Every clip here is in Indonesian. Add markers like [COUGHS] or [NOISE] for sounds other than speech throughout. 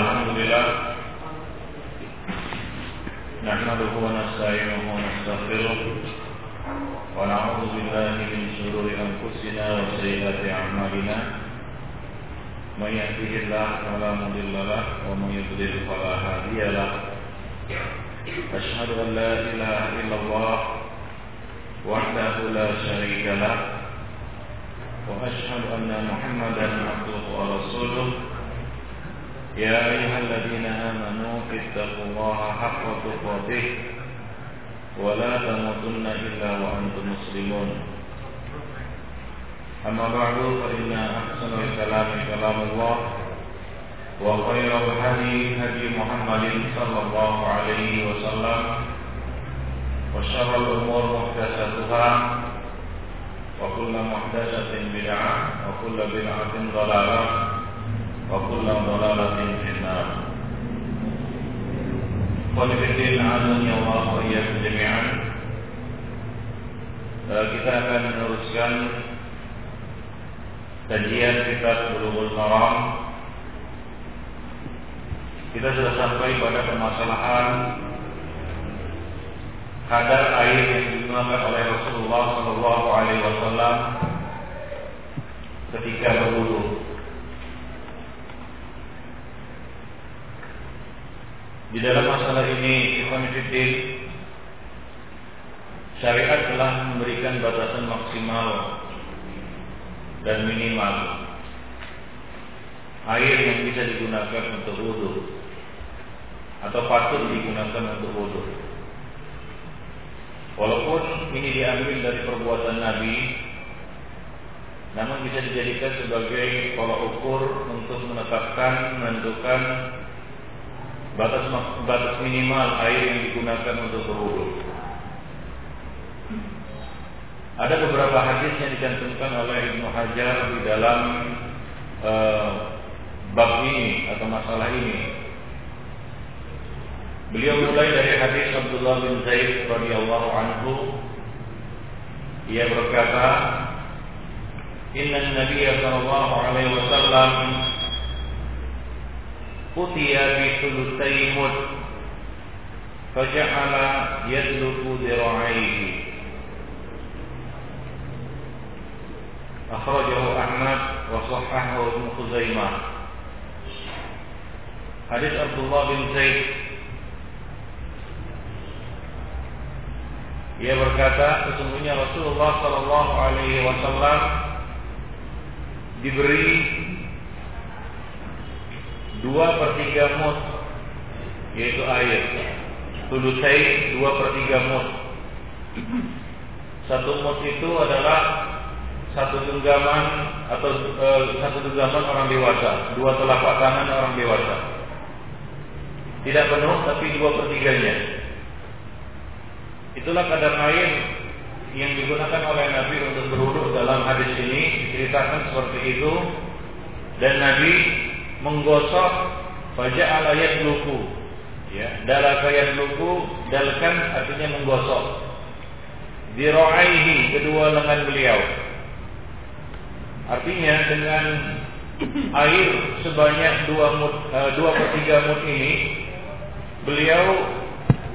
الحمد لله نحمده ونستعينه ونستغفره ونعوذ بالله من شرور أنفسنا وسيئات أعمالنا من يهده الله فلا مضل له ومن يضلل فلا هادي له أشهد أن لا إله إلا الله وحده لا شريك له وأشهد أن محمدا عبده ورسوله يا أيها الذين آمنوا اتقوا الله حق تقاته ولا تموتن إلا وأنتم مسلمون. أما بعد فإن أحسن الكلام كلام الله وخير الهدي هدي محمد صلى الله عليه وسلم وشر الأمور محدثاتها وكل محدثة بدعة وكل بدعة ضلالة. وكل ضلالة في النار Qanifiddin azani Allah wa iyyakum jami'an Kita akan meneruskan Kajian kitab Bulughul Maram Kita sudah sampai pada permasalahan kadar air yang digunakan oleh Rasulullah Shallallahu Alaihi Wasallam ketika berwudu. Di dalam masalah ini, Ikhwan Fiddin, syariat telah memberikan batasan maksimal dan minimal air yang bisa digunakan untuk wudhu atau patut digunakan untuk wudhu. Walaupun ini diambil dari perbuatan Nabi, namun bisa dijadikan sebagai tolak ukur untuk menetapkan, menentukan batas batas minimal air yang digunakan untuk berwudu. Ada beberapa hadis yang dicantumkan oleh Ibnu Hajar di dalam uh, bab ini atau masalah ini. Beliau mulai dari hadis Abdullah bin Zaid radhiyallahu anhu. Ia berkata, "Inna Nabiy sallallahu alaihi wasallam utiya bi thulutsai mud faja'ala yadluku dira'aihi." Akhrajahu Ahmad wa sahhahu Ibnu Khuzaimah. Hadis Abdullah bin Zaid Ia berkata, sesungguhnya Rasulullah Wasallam diberi dua per tiga mut, yaitu air. Tulusai dua per tiga mut. Satu mut itu adalah satu genggaman atau e, satu genggaman orang dewasa, dua telapak tangan orang dewasa. Tidak penuh, tapi dua per tiganya. Itulah kadar air yang digunakan oleh Nabi untuk berwudu dalam hadis ini diceritakan seperti itu dan Nabi menggosok baca alayat luku ya dalakayat luku dalkan artinya menggosok diroaihi kedua lengan beliau artinya dengan air sebanyak dua mut, uh, dua per tiga mut ini beliau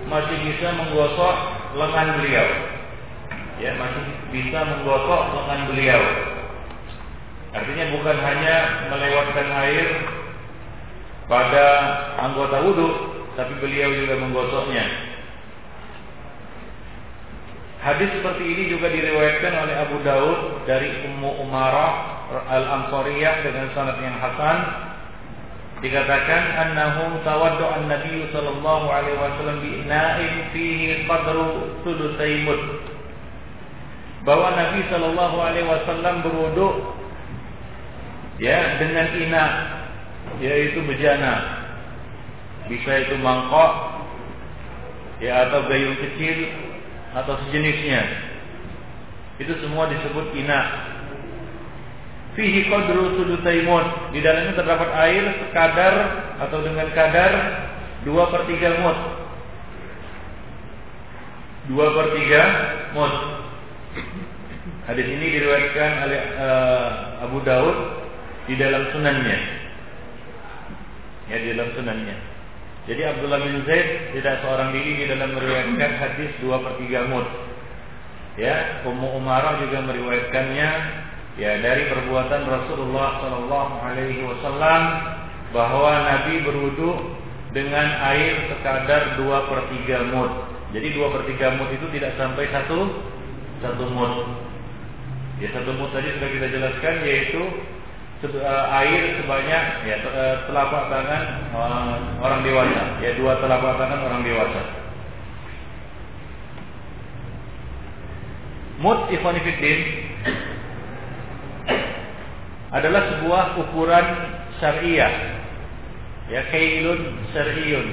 masih bisa menggosok lengan beliau. Ya, masih bisa menggosok lengan beliau. Artinya bukan hanya melewatkan air pada anggota wudhu, tapi beliau juga menggosoknya. Hadis seperti ini juga diriwayatkan oleh Abu Daud dari Ummu Umarah Al-Ansariyah dengan sanad yang hasan. Dikatakan annahu tawaddu an-nabiy sallallahu alaihi wasallam bi ina'in fihi qadru thulutsai mud bahwa Nabi sallallahu alaihi wasallam berwudu ya dengan ina yaitu bejana bisa itu mangkok ya atau gayung kecil atau sejenisnya itu semua disebut ina fihi qadru sudutai mud. Di dalamnya terdapat air sekadar atau dengan kadar 2 per 3 mud. 2 per 3 mud. Hadis ini diriwayatkan oleh uh, Abu Daud di dalam sunannya. Ya di dalam sunannya. Jadi Abdullah bin Zaid tidak seorang diri di dalam meriwayatkan hadis 2 per 3 mud. Ya, Ummu Umarah juga meriwayatkannya ya dari perbuatan Rasulullah Shallallahu Alaihi Wasallam bahwa Nabi berwudu dengan air sekadar 2 per 3 mud. Jadi 2 per 3 mud itu tidak sampai satu satu mud. Ya satu mud tadi sudah kita jelaskan yaitu air sebanyak ya eh, telapak tangan uh, orang dewasa. Ya dua telapak tangan orang dewasa. Mut ikhwanifiddin adalah sebuah ukuran syariah. Ya kailun syariun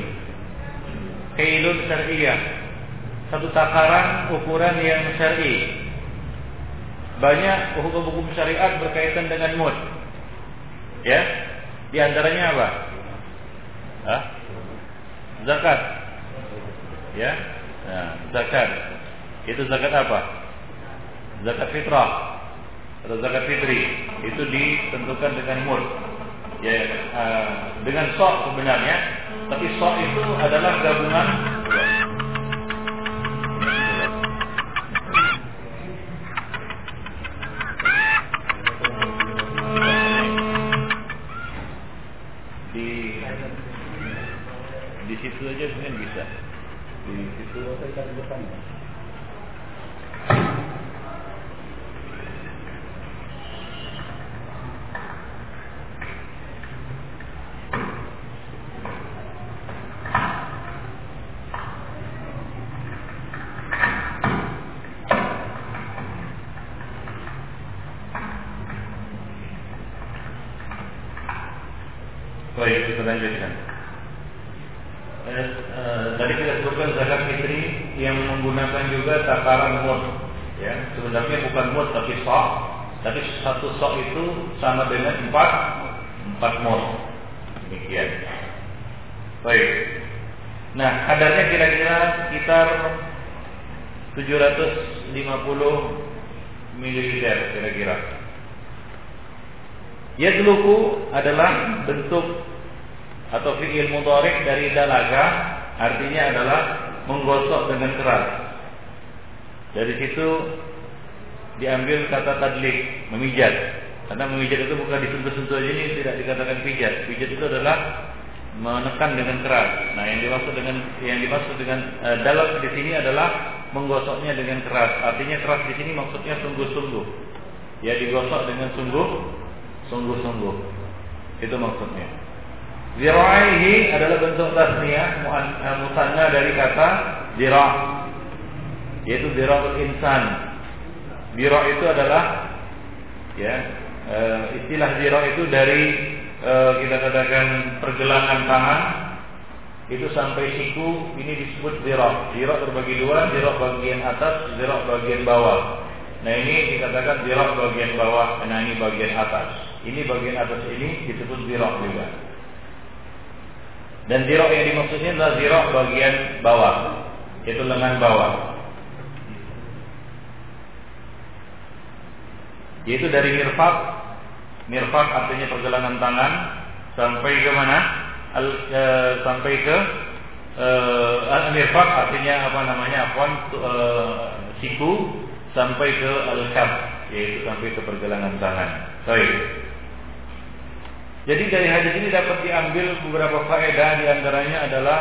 kailun syariah satu takaran ukuran yang syar'i. Banyak hukum-hukum syariat berkaitan dengan mut Ya, di antaranya apa? Hah? Zakat. Ya, nah, zakat. Itu zakat apa? Zakat fitrah atau zakat fitri itu ditentukan dengan mur ya uh, dengan sok sebenarnya tapi sok itu adalah gabungan situ aja mungkin bisa. Di situ atau di depan. Baik, kita lanjutkan. tadi kita sebutkan zakat fitri yang menggunakan juga takaran mut. Ya, sebenarnya bukan mut tapi sok. Tapi satu sok itu sama dengan empat empat mut. Demikian. Baik. Nah, kadarnya kira-kira sekitar 750 mililiter kira-kira. Yadluku adalah bentuk atau fi'il mudhari dari dalaga artinya adalah menggosok dengan keras. Dari situ diambil kata tadlik, memijat. Karena memijat itu bukan disentuh-sentuh aja ini tidak dikatakan pijat. Pijat itu adalah menekan dengan keras. Nah, yang dimaksud dengan yang dimaksud dengan e, dalam di sini adalah menggosoknya dengan keras. Artinya keras di sini maksudnya sungguh-sungguh. Ya digosok dengan sungguh, sungguh-sungguh. Itu maksudnya. Zira'ihi adalah bentuk tasniyah eh, musanna dari kata zira' yaitu zira'ul insan. Zira' itu adalah ya e, istilah zira' itu dari e, kita katakan pergelangan tangan itu sampai siku ini disebut zira'. Zira' terbagi dua, zira' bagian atas, zira' bagian bawah. Nah ini dikatakan zira' bagian bawah, nah ini bagian atas. Ini bagian atas ini disebut zira' juga. Dan zirok yang dimaksudnya adalah zirok bagian bawah, yaitu lengan bawah. Yaitu dari mirfak, mirfak artinya pergelangan tangan sampai ke mana? Al, e, sampai ke e, mirfak artinya apa namanya? Afwan e, siku sampai ke al-kaf yaitu sampai ke pergelangan tangan. Baik. Jadi dari hadis ini dapat diambil beberapa faedah di antaranya adalah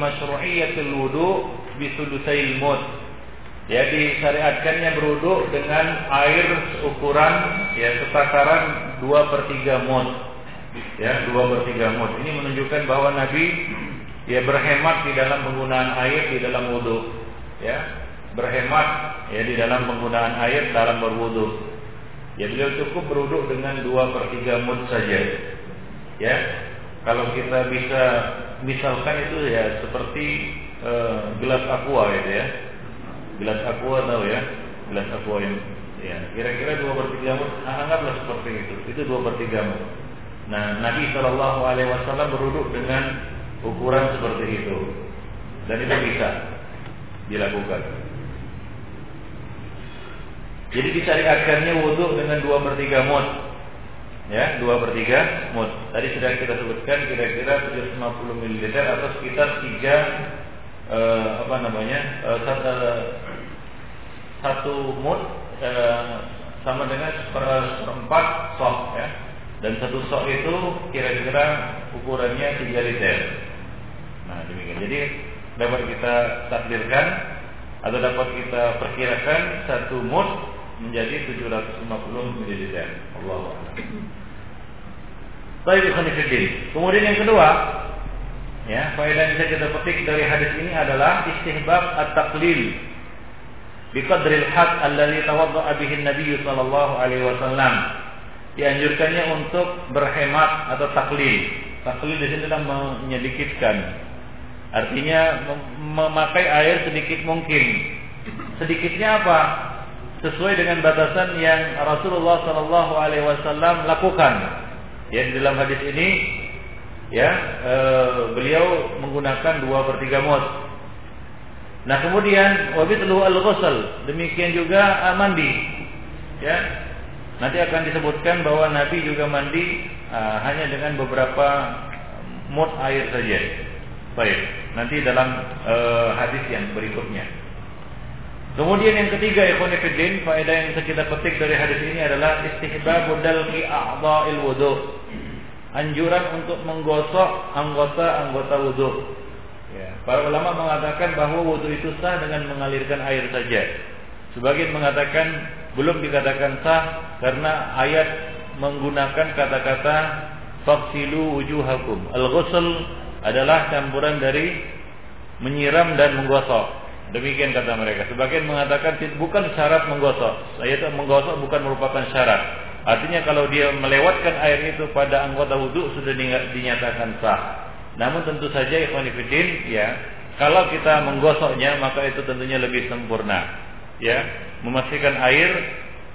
masyru'iyatul wudu bi sudusail mud. Ya disyariatkannya berwudu dengan air ukuran ya setakaran 2 per 3 mud. Ya, 2 per 3 mud. Ini menunjukkan bahwa Nabi ya berhemat di dalam penggunaan air di dalam wudu. Ya, berhemat ya di dalam penggunaan air dalam berwudu. Ya beliau cukup beruduk dengan dua per tiga saja. Ya, kalau kita bisa misalkan itu ya seperti uh, gelas aqua itu ya. Gelas aqua tahu ya, gelas aqua yang ya kira-kira dua per tiga nah, anggaplah seperti itu. Itu dua per tiga mud. Nah, Nabi Shallallahu Alaihi Wasallam beruduk dengan ukuran seperti itu, dan itu bisa dilakukan. Jadi disyariatkannya wudhu dengan dua per tiga mud. Ya, 2 per 3 mut. Tadi sudah kita sebutkan kira-kira 750 ml atau sekitar 3 eh, apa namanya? Eh, satu, satu mut eh, sama dengan seperempat sok ya. Dan satu sok itu kira-kira ukurannya 3 liter. Nah, demikian. Jadi dapat kita takdirkan atau dapat kita perkirakan satu mut menjadi 750 ml. Allah Baik Kemudian yang kedua, ya, faedah yang bisa kita petik dari hadis ini adalah istihbab at-taqlil bi qadril had alladhi tawadda'a bihi Nabi sallallahu alaihi wasallam. Dianjurkannya untuk berhemat atau taklil. Taklil di sini adalah menyedikitkan. Artinya memakai air sedikit mungkin. Sedikitnya apa? sesuai dengan batasan yang Rasulullah Shallallahu Alaihi Wasallam lakukan. Ya di dalam hadis ini, ya e, beliau menggunakan dua per tiga. Nah kemudian wabitlu al ghusl demikian juga uh, mandi. Ya nanti akan disebutkan bahwa Nabi juga mandi uh, hanya dengan beberapa mut air saja. Baik, nanti dalam uh, hadis yang berikutnya. Kemudian yang ketiga ikhwan fillah, faedah yang kita petik dari hadis ini adalah istihbab dalqi a'dha'il wudu. Anjuran untuk menggosok anggota-anggota wudu. Ya, para ulama mengatakan bahwa wudu itu sah dengan mengalirkan air saja. Sebagian mengatakan belum dikatakan sah karena ayat menggunakan kata-kata faksilu wujuhakum. Al-ghusl adalah campuran dari menyiram dan menggosok. Demikian kata mereka. Sebagian mengatakan bukan syarat menggosok. Saya itu menggosok bukan merupakan syarat. Artinya kalau dia melewatkan air itu pada anggota wudhu sudah dinyatakan sah. Namun tentu saja ikhwan ya, kalau kita menggosoknya maka itu tentunya lebih sempurna. Ya, memastikan air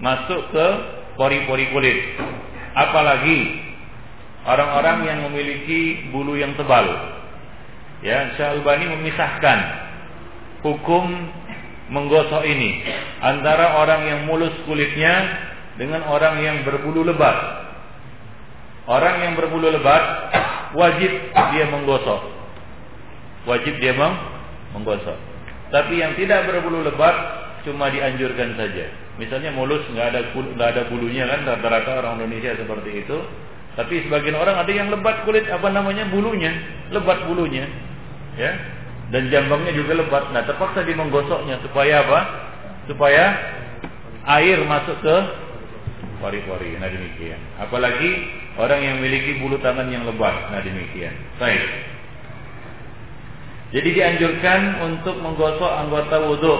masuk ke pori-pori kulit. Apalagi orang-orang yang memiliki bulu yang tebal. Ya, Syalbani memisahkan hukum menggosok ini antara orang yang mulus kulitnya dengan orang yang berbulu lebat. Orang yang berbulu lebat wajib dia menggosok. Wajib dia meng menggosok. Tapi yang tidak berbulu lebat cuma dianjurkan saja. Misalnya mulus nggak ada nggak ada bulunya kan rata-rata orang Indonesia seperti itu. Tapi sebagian orang ada yang lebat kulit apa namanya bulunya, lebat bulunya. Ya, dan jambangnya juga lebat. Nah, terpaksa dia menggosoknya supaya apa? Supaya air masuk ke pori-pori. Nah, demikian. Apalagi orang yang memiliki bulu tangan yang lebat. Nah, demikian. Baik. Jadi dianjurkan untuk menggosok anggota wudhu.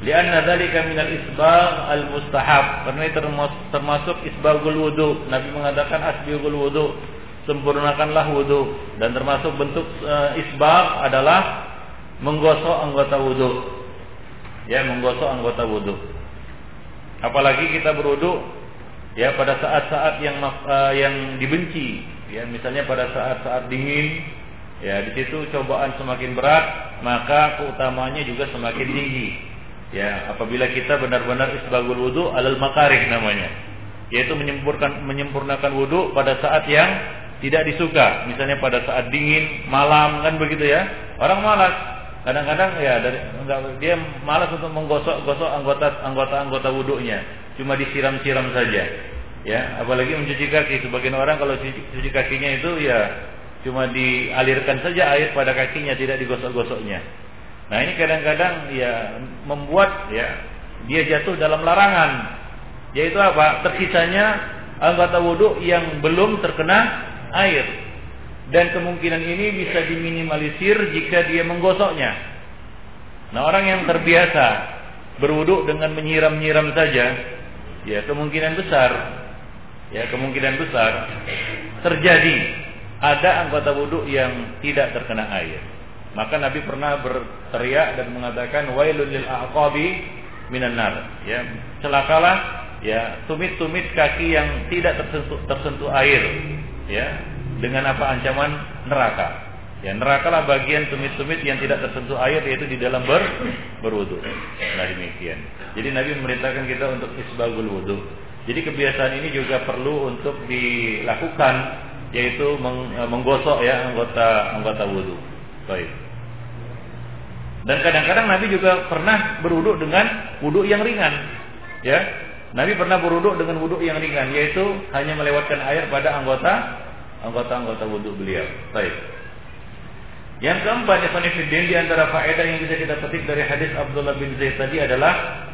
Lianna dzalika minal isbagh al-mustahab. Karena itu termasuk isbaghul wudhu. Nabi mengatakan asbighul wudhu sempurnakanlah wudhu dan termasuk bentuk e, isbab adalah menggosok anggota wudhu ya menggosok anggota wudhu apalagi kita berwudhu ya pada saat-saat yang e, yang dibenci. Ya misalnya pada saat-saat dingin ya di situ cobaan semakin berat maka keutamanya juga semakin tinggi ya apabila kita benar-benar isbagul wudhu alal makarih namanya yaitu menyempurnakan menyempurnakan wudhu pada saat yang tidak disuka. Misalnya pada saat dingin, malam kan begitu ya. Orang malas. Kadang-kadang ya dari enggak dia malas untuk menggosok-gosok anggota anggota anggota wudhunya. Cuma disiram-siram saja. Ya, apalagi mencuci kaki. Sebagian orang kalau cuci, cuci kakinya itu ya cuma dialirkan saja air pada kakinya, tidak digosok-gosoknya. Nah, ini kadang-kadang ya membuat ya dia jatuh dalam larangan. Yaitu apa? Tersisanya anggota wudhu yang belum terkena air dan kemungkinan ini bisa diminimalisir jika dia menggosoknya. Nah, orang yang terbiasa berwuduk dengan menyiram-nyiram saja, ya kemungkinan besar, ya kemungkinan besar terjadi ada anggota wudhu yang tidak terkena air. Maka Nabi pernah berteriak dan mengatakan wailul lil aqabi minan nar. Ya, celakalah ya tumit-tumit kaki yang tidak tersentuh, tersentuh air ya dengan apa? Ancaman neraka. Ya neraka lah bagian tumit-tumit yang tidak tersentuh air yaitu di dalam ber berwudu. Nah demikian. Jadi Nabi memerintahkan kita untuk isbagul wudu. Jadi kebiasaan ini juga perlu untuk dilakukan yaitu eh, menggosok ya anggota anggota wudhu. Baik. Dan kadang-kadang Nabi juga pernah berwudhu dengan wudhu yang ringan. Ya, Nabi pernah berwudhu dengan wudhu yang ringan, yaitu hanya melewatkan air pada anggota anggota-anggota wudhu beliau. Baik. Yang keempat, Ikhwanifiddin, di antara faedah yang bisa kita petik dari hadis Abdullah bin Zaid tadi adalah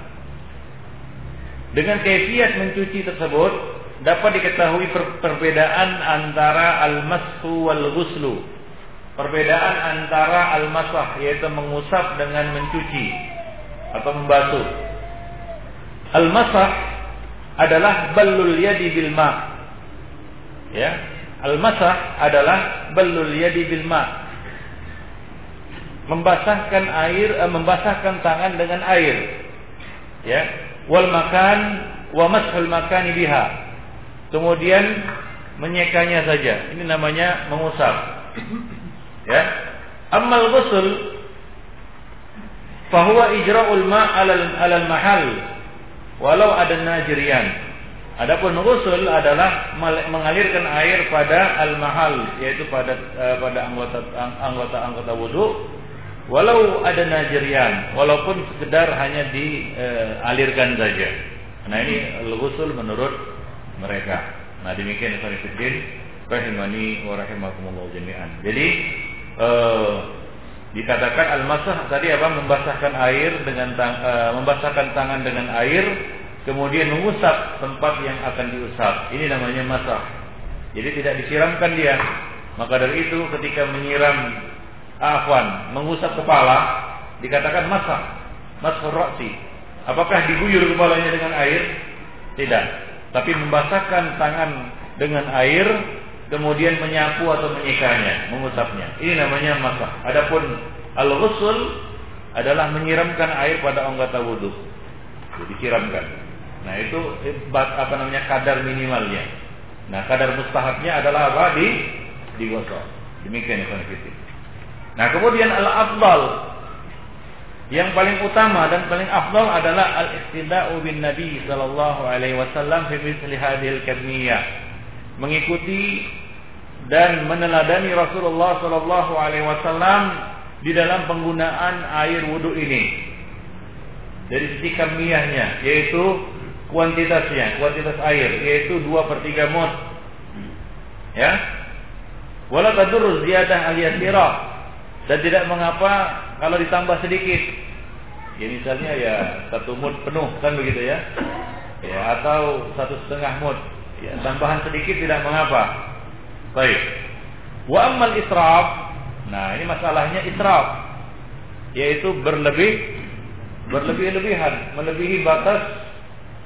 dengan kaifiat mencuci tersebut dapat diketahui per perbedaan antara al-mashu wal ghuslu. Perbedaan antara al-masah yaitu mengusap dengan mencuci atau membasuh. Al-masah adalah ballul yadi bil ma. Ya. Al-masah adalah ballul yadi bil ma membasahkan air eh, membasahkan tangan dengan air ya wal makan wa mashul makani biha kemudian menyekanya saja ini namanya mengusap ya amal ghusl fahuwa ijra'ul ma' alal, alal mahal walau ada najriyan Adapun ghusl adalah mengalirkan air pada al-mahal yaitu pada uh, pada anggota anggota anggota wudu Walau ada najrian, walaupun sekedar hanya dialirkan uh, saja. Nah ini al-ghusl menurut mereka. Nah demikian Ikhwanifiddin rahimani wa rahimakumullah jami'an. Jadi uh, dikatakan al-masah tadi apa membasahkan air dengan tang, uh, membasahkan tangan dengan air kemudian mengusap tempat yang akan diusap. Ini namanya masah. Jadi tidak disiramkan dia. Maka dari itu ketika menyiram afwan mengusap kepala dikatakan masak masfur ra'si apakah diguyur kepalanya dengan air tidak tapi membasahkan tangan dengan air kemudian menyapu atau menyikanya mengusapnya. Ini namanya masak. Adapun al-ghusl adalah menyiramkan air pada anggota wudhu. Jadi siramkan. Nah itu apa namanya kadar minimalnya. Nah kadar mustahabnya adalah apa? Di digosok. Demikian ya Nah, kemudian al-afdal. Yang paling utama dan paling afdal adalah al-iqtida'u bin Nabi sallallahu alaihi wasallam fi mithli hadhil kamiyah. Mengikuti dan meneladani Rasulullah sallallahu alaihi wasallam di dalam penggunaan air wudhu ini. Dari sisi kamiyahnya, yaitu kuantitasnya, kuantitas air, yaitu 2 per 3 mut. Ya. Wala tadur ziyadah al-yasirah dan tidak mengapa kalau ditambah sedikit. Ya misalnya ya satu mut penuh kan begitu ya. Ya atau satu setengah mut. Ya tambahan sedikit tidak mengapa. Baik. Wa ammal israf. Nah, ini masalahnya israf. Yaitu berlebih berlebih-lebihan, melebihi batas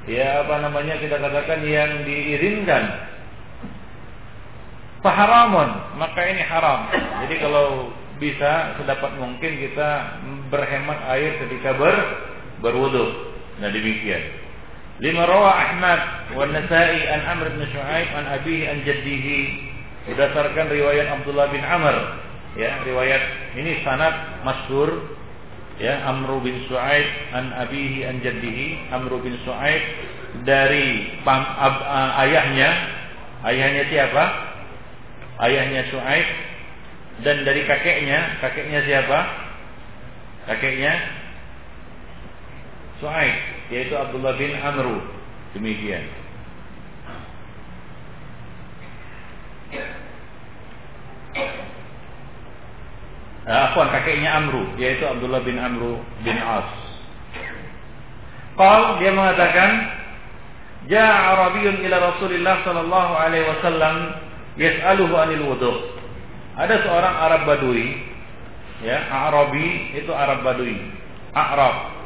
ya apa namanya kita katakan yang diizinkan. Faharamun, maka ini haram. Jadi kalau bisa sedapat mungkin kita berhemat air ketika ber berwudu. Nah demikian. Lima rawa Ahmad wa Nasai an Amr bin Shu'aib an abihi an jaddihi. Berdasarkan riwayat Abdullah bin Amr. Ya riwayat ini sanad masyhur. Ya Amr bin Shu'aib an abihi an jaddihi. Amr bin Shu'aib dari pam, ab, uh, ayahnya. Ayahnya siapa? Ayahnya Shu'aib. Dan dari kakeknya, kakeknya siapa? Kakeknya Su'aib, yaitu Abdullah bin Amru. Demikian. Nah, kakeknya Amru, yaitu Abdullah bin Amru bin As. Qal dia mengatakan, Ja'a Arabiyun ila Rasulillah sallallahu alaihi wasallam yas'aluhu anil wudu'. Ada seorang Arab Badui, ya, Arabi itu Arab Badui, Arab.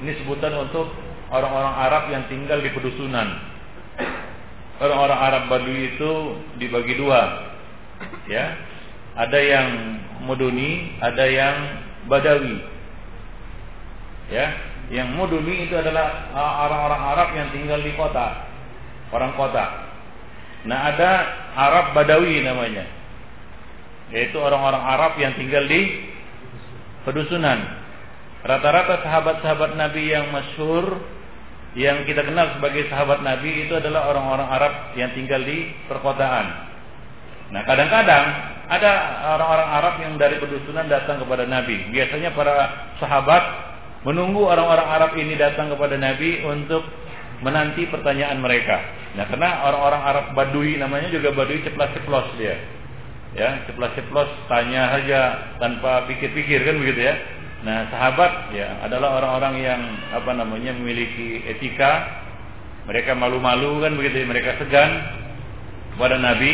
Ini sebutan untuk orang-orang Arab yang tinggal di pedusunan. Orang-orang Arab Badui itu dibagi dua, ya. Ada yang Muduni, ada yang Badawi. Ya, yang Muduni itu adalah orang-orang Arab yang tinggal di kota, orang kota. Nah, ada Arab Badawi namanya yaitu orang-orang Arab yang tinggal di pedusunan. Rata-rata sahabat-sahabat Nabi yang masyhur yang kita kenal sebagai sahabat Nabi itu adalah orang-orang Arab yang tinggal di perkotaan. Nah, kadang-kadang ada orang-orang Arab yang dari pedusunan datang kepada Nabi. Biasanya para sahabat menunggu orang-orang Arab ini datang kepada Nabi untuk menanti pertanyaan mereka. Nah, karena orang-orang Arab Badui namanya juga Badui ceplas-ceplos dia. Ya, ceplas-ceplos tanya saja tanpa pikir-pikir kan begitu ya. Nah, sahabat ya adalah orang-orang yang apa namanya memiliki etika. Mereka malu-malu kan begitu, ya. mereka segan kepada Nabi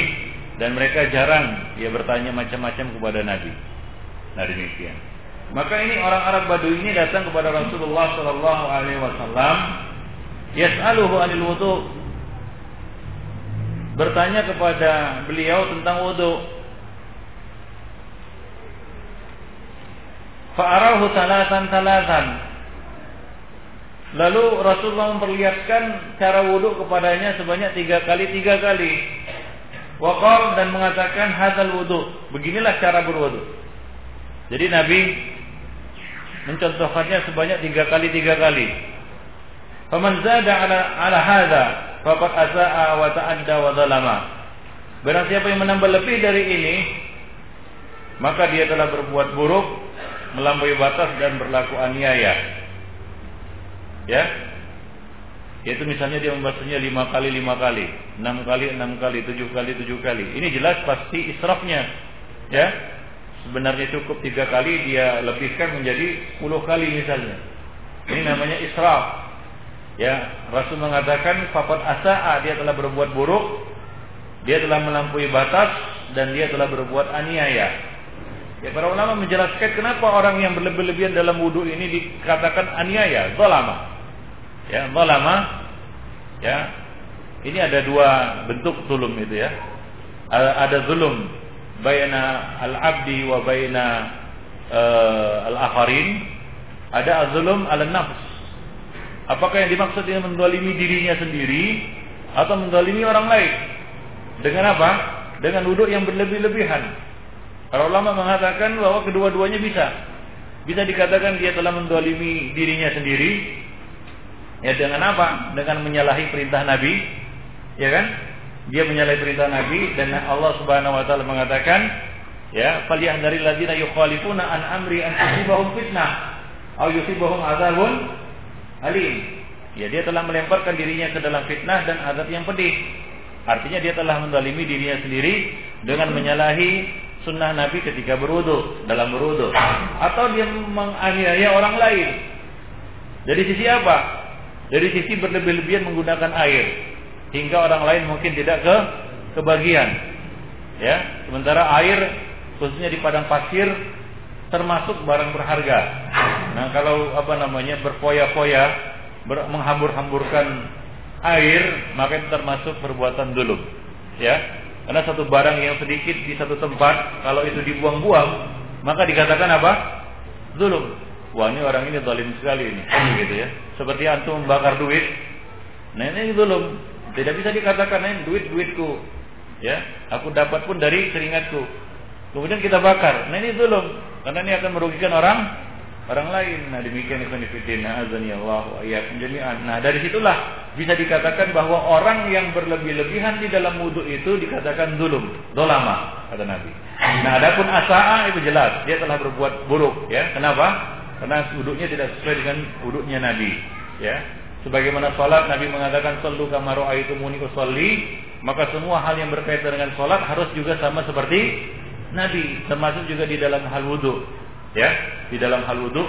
dan mereka jarang ya bertanya macam-macam kepada Nabi. Nah, demikian. Maka ini orang Arab Badui ini datang kepada Rasulullah Shallallahu Alaihi Wasallam, yas'aluhu anil bertanya kepada beliau tentang wudu. Fa'arahu talatan talatan. Lalu Rasulullah memperlihatkan cara wudhu kepadanya sebanyak tiga kali tiga kali. Wakal dan mengatakan hadal wudhu. Beginilah cara berwudhu. Jadi Nabi mencontohkannya sebanyak tiga kali tiga kali. Faman zada ala ala hadza faqad asaa wa ta'adda wa zalama. Barang siapa yang menambah lebih dari ini, maka dia telah berbuat buruk melampaui batas dan berlaku aniaya. Ya, yaitu misalnya dia membasuhnya lima kali lima kali, enam kali enam kali, tujuh kali tujuh kali. Ini jelas pasti israfnya, ya. Sebenarnya cukup tiga kali dia lebihkan menjadi sepuluh kali misalnya. Ini namanya israf. Ya, Rasul mengatakan fakat asa dia telah berbuat buruk, dia telah melampaui batas dan dia telah berbuat aniaya. Ya, para ulama menjelaskan kenapa orang yang berlebih-lebihan dalam wudhu ini dikatakan aniaya, zalama. Ya, zalama. Ya. Ini ada dua bentuk zulum itu ya. Ada zulum baina al-abdi wa baina uh, al-akharin. Ada zulum al-nafs. Apakah yang dimaksud dengan mendolimi dirinya sendiri atau mendolimi orang lain? Dengan apa? Dengan wudhu yang berlebih-lebihan. Para ulama mengatakan bahwa kedua-duanya bisa. Bisa dikatakan dia telah mendolimi dirinya sendiri. Ya dengan apa? Dengan menyalahi perintah Nabi. Ya kan? Dia menyalahi perintah Nabi dan Allah Subhanahu wa taala mengatakan, ya, "Falyahdharil ladzina yukhalifuna an amri an tusibahum fitnah aw yusibahum adzabun alim." Ya, dia telah melemparkan dirinya ke dalam fitnah dan azab yang pedih. Artinya dia telah mendalimi dirinya sendiri dengan menyalahi sunnah Nabi ketika berwudu dalam berwudu. Atau dia menganiaya orang lain. Dari sisi apa? Dari sisi berlebih-lebihan menggunakan air. Hingga orang lain mungkin tidak ke kebagian. Ya sementara air khususnya di padang pasir termasuk barang berharga. Nah kalau apa namanya berfoya-foya ber, menghambur-hamburkan air maka itu termasuk perbuatan dulu ya karena satu barang yang sedikit di satu tempat, kalau itu dibuang-buang, maka dikatakan apa? Zulum. Wah ini orang ini zalim sekali ini. Gitu ya. Seperti antum membakar duit. Nah ini zulum. Tidak bisa dikatakan ini duit duitku. Ya, aku dapat pun dari keringatku. Kemudian kita bakar. Nah ini zulum. Karena ini akan merugikan orang orang lain. Nah demikian fillah azani Allah jami'an. Nah dari situlah bisa dikatakan bahwa orang yang berlebih-lebihan di dalam wudhu itu dikatakan zulum, dolama kata Nabi. Nah adapun asaa itu jelas dia telah berbuat buruk ya. Kenapa? Karena wudhunya tidak sesuai dengan wudhunya Nabi ya. Sebagaimana salat Nabi mengatakan sallu kama raaitumuni usolli, maka semua hal yang berkaitan dengan salat harus juga sama seperti Nabi, termasuk juga di dalam hal wudhu ya di dalam hal wudhu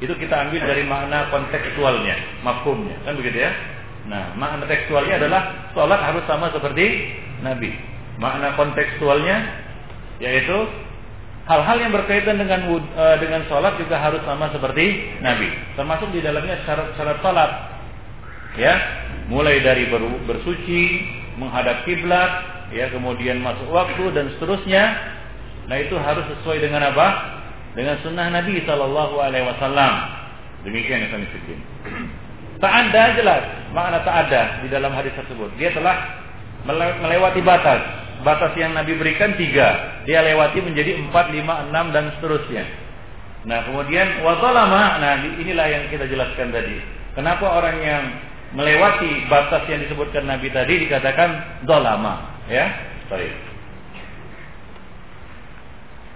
itu kita ambil dari makna kontekstualnya, mafhumnya, kan begitu ya? Nah, makna tekstualnya adalah sholat harus sama seperti Nabi. Makna kontekstualnya yaitu hal-hal yang berkaitan dengan uh, dengan sholat juga harus sama seperti Nabi. Termasuk di dalamnya syarat-syarat sholat, ya, mulai dari ber, bersuci, menghadap kiblat, ya, kemudian masuk waktu dan seterusnya. Nah itu harus sesuai dengan apa? Dengan sunnah Nabi Shallallahu Alaihi Wasallam. Demikian yang kami fikir. Tak ada jelas makna tak ada di dalam hadis tersebut. Dia telah melewati batas. Batas yang Nabi berikan tiga, dia lewati menjadi empat, lima, enam dan seterusnya. Nah kemudian wazalama, nah inilah yang kita jelaskan tadi. Kenapa orang yang melewati batas yang disebutkan Nabi tadi dikatakan dolama, ya. Baik.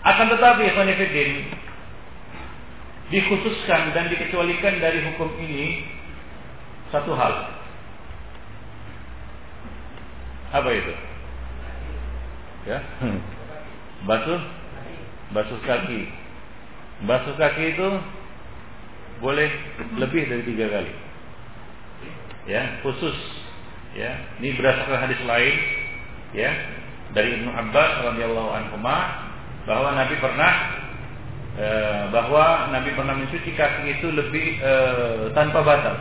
Akan tetapi Khonifuddin dikhususkan dan dikecualikan dari hukum ini satu hal. Apa itu? Ya. Basuh basuh kaki. Basuh kaki itu boleh lebih dari tiga kali. Ya, khusus ya. Ini berdasarkan hadis lain ya dari Ibnu Abbas radhiyallahu anhu bahwa Nabi pernah e, bahwa Nabi pernah mencuci kaki itu lebih e, tanpa batas.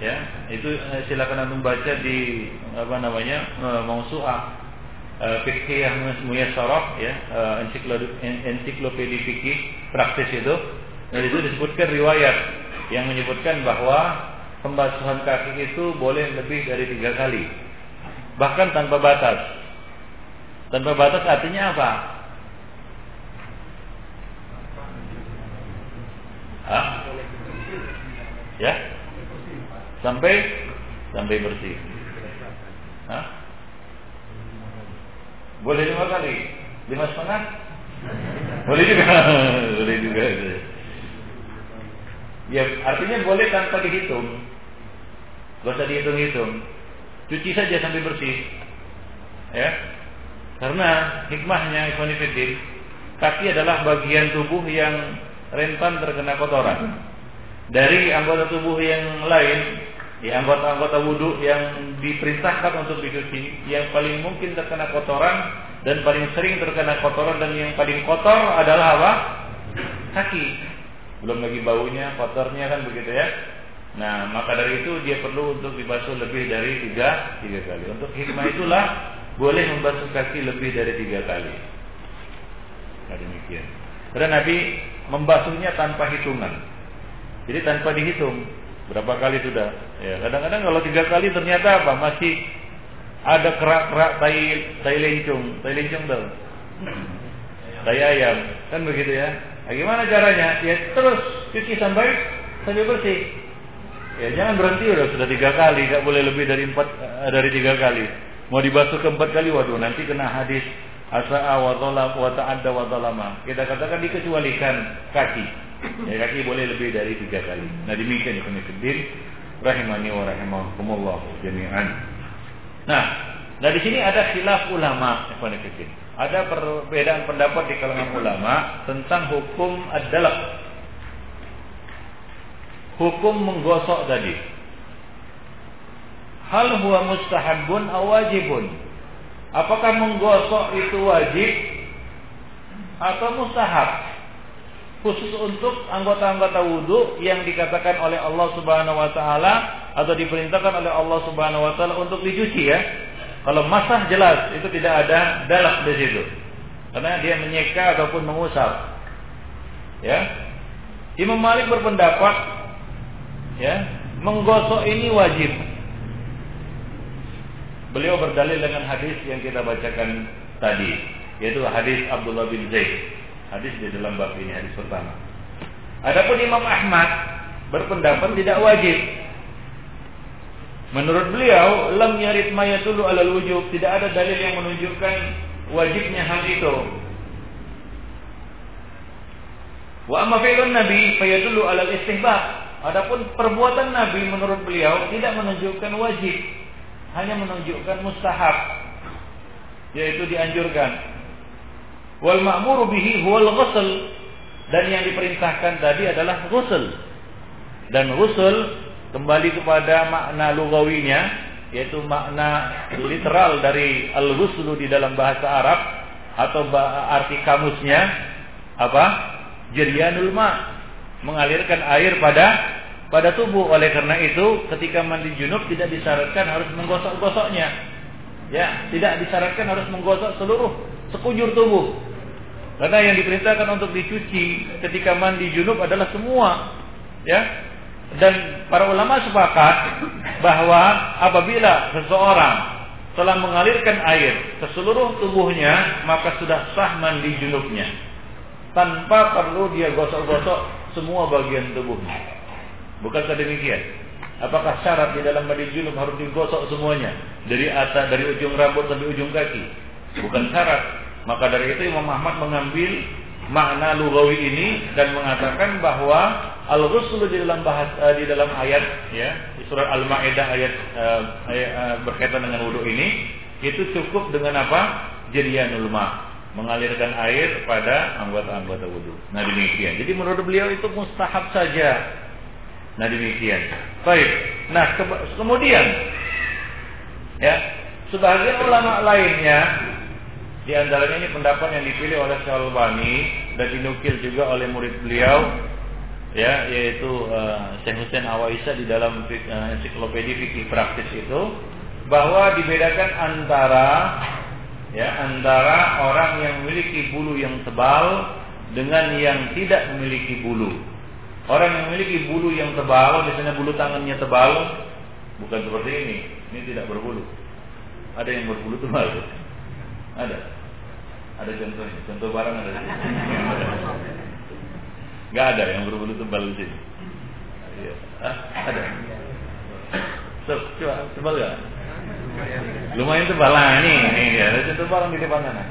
Ya, itu e, silakan anda baca di apa namanya e, Mausu'ah fikih yang muyassarah ya ensiklopedia fikih praktis itu dan itu disebutkan riwayat yang menyebutkan bahwa pembasuhan kaki itu boleh lebih dari tiga kali bahkan tanpa batas. Tanpa batas artinya apa? Hah? Ya? Sampai sampai bersih. Hah? Boleh lima kali? Lima setengah? Boleh juga. [LAUGHS] boleh juga. Ya, artinya boleh tanpa dihitung. Gak usah dihitung-hitung. Cuci saja sampai bersih. Ya. Karena hikmahnya Ikhwanifiddin, kaki adalah bagian tubuh yang rentan terkena kotoran. Dari anggota tubuh yang lain, ya anggota-anggota wudhu yang diperintahkan untuk dicuci, yang paling mungkin terkena kotoran dan paling sering terkena kotoran dan yang paling kotor adalah apa? Kaki. Belum lagi baunya, kotornya kan begitu ya. Nah, maka dari itu dia perlu untuk dibasuh lebih dari tiga, tiga kali. Untuk hikmah itulah boleh membasuh kaki lebih dari tiga kali. Nah, demikian. Karena Nabi membasuhnya tanpa hitungan. Jadi tanpa dihitung berapa kali sudah. Ya, kadang-kadang kalau tiga kali ternyata apa? Masih ada kerak-kerak tai tai lencung, tai lencung tuh. Tai ayam, kan begitu ya. Nah, gimana caranya? Ya terus cuci sampai sampai bersih. Ya jangan berhenti udah sudah tiga kali, nggak boleh lebih dari empat eh, dari tiga kali. Mau dibasuh keempat kali, waduh nanti kena hadis asa'a wa wa ta'adda wa zalama. Kita katakan dikecualikan kaki. Ya kaki boleh lebih dari tiga kali. Nah demikian ya pemirsa rahimani wa rahimakumullah jami'an. Nah, nah di sini ada khilaf ulama, pemirsa Ada perbedaan pendapat di kalangan ulama tentang hukum adalah hukum menggosok tadi. Hal huwa mustahabun aw wajibun? Apakah menggosok itu wajib atau mustahab? Khusus untuk anggota-anggota wudhu yang dikatakan oleh Allah Subhanahu wa taala atau diperintahkan oleh Allah Subhanahu wa taala untuk dicuci ya. Kalau masah jelas itu tidak ada dalak di situ. Karena dia menyeka ataupun mengusap. Ya. Imam Malik berpendapat ya menggosok ini wajib beliau berdalil dengan hadis yang kita bacakan tadi yaitu hadis Abdullah bin Zaid. Hadis di dalam bab ini hadis pertama. Adapun Imam Ahmad berpendapat tidak wajib. Menurut beliau lam yarid mayatulu alal wujub. Tidak ada dalil yang menunjukkan wajibnya hal itu. Wa amma nabi fayadullu alal istihbab. Adapun perbuatan Nabi menurut beliau tidak menunjukkan wajib, hanya menunjukkan mustahab, yaitu dianjurkan. Wal ma'muru bihi huwal ghusl dan yang diperintahkan tadi adalah ghusl. Dan ghusl kembali kepada makna lugawinya yaitu makna literal dari al-ghuslu di dalam bahasa Arab atau arti kamusnya apa? Jariyanul ma' mengalirkan air pada pada tubuh. Oleh karena itu, ketika mandi junub tidak disyaratkan harus menggosok-gosoknya. Ya, tidak disyaratkan harus menggosok seluruh sekujur tubuh. Karena yang diperintahkan untuk dicuci ketika mandi junub adalah semua. Ya. Dan para ulama sepakat bahwa apabila seseorang telah mengalirkan air ke seluruh tubuhnya, maka sudah sah mandi junubnya. Tanpa perlu dia gosok-gosok semua bagian tubuhnya. Bukankah demikian? Apakah syarat di dalam mandi junub harus digosok semuanya dari atas dari ujung rambut sampai ujung kaki? Bukan syarat. Maka dari itu Imam Ahmad mengambil makna lugawi ini dan mengatakan bahwa al-ghusl di dalam bahas uh, di dalam ayat ya di surat Al-Maidah ayat, uh, ayat uh, berkaitan dengan wudhu ini itu cukup dengan apa? Jadianul ma mengalirkan air pada anggota-anggota wudhu. Nah demikian. Jadi menurut beliau itu mustahab saja. Nah demikian. Baik. Nah ke kemudian ya sebagian ulama lainnya di antaranya ini pendapat yang dipilih oleh Syalbani dan dinukil juga oleh murid beliau ya yaitu uh, Syekh Hussein Awaisa di dalam uh, ensiklopedia fikih praktis itu bahwa dibedakan antara ya antara orang yang memiliki bulu yang tebal dengan yang tidak memiliki bulu. Orang yang memiliki bulu yang tebal, misalnya bulu tangannya tebal, bukan seperti ini. Ini tidak berbulu. Ada yang berbulu tebal. Ada. Ada contohnya. Contoh barang ada. Gak ada yang berbulu tebal di sini. Ah, ada. So, coba tebal gak? Lumayan tebal lah ini, ini. Ada tebal di depan sana.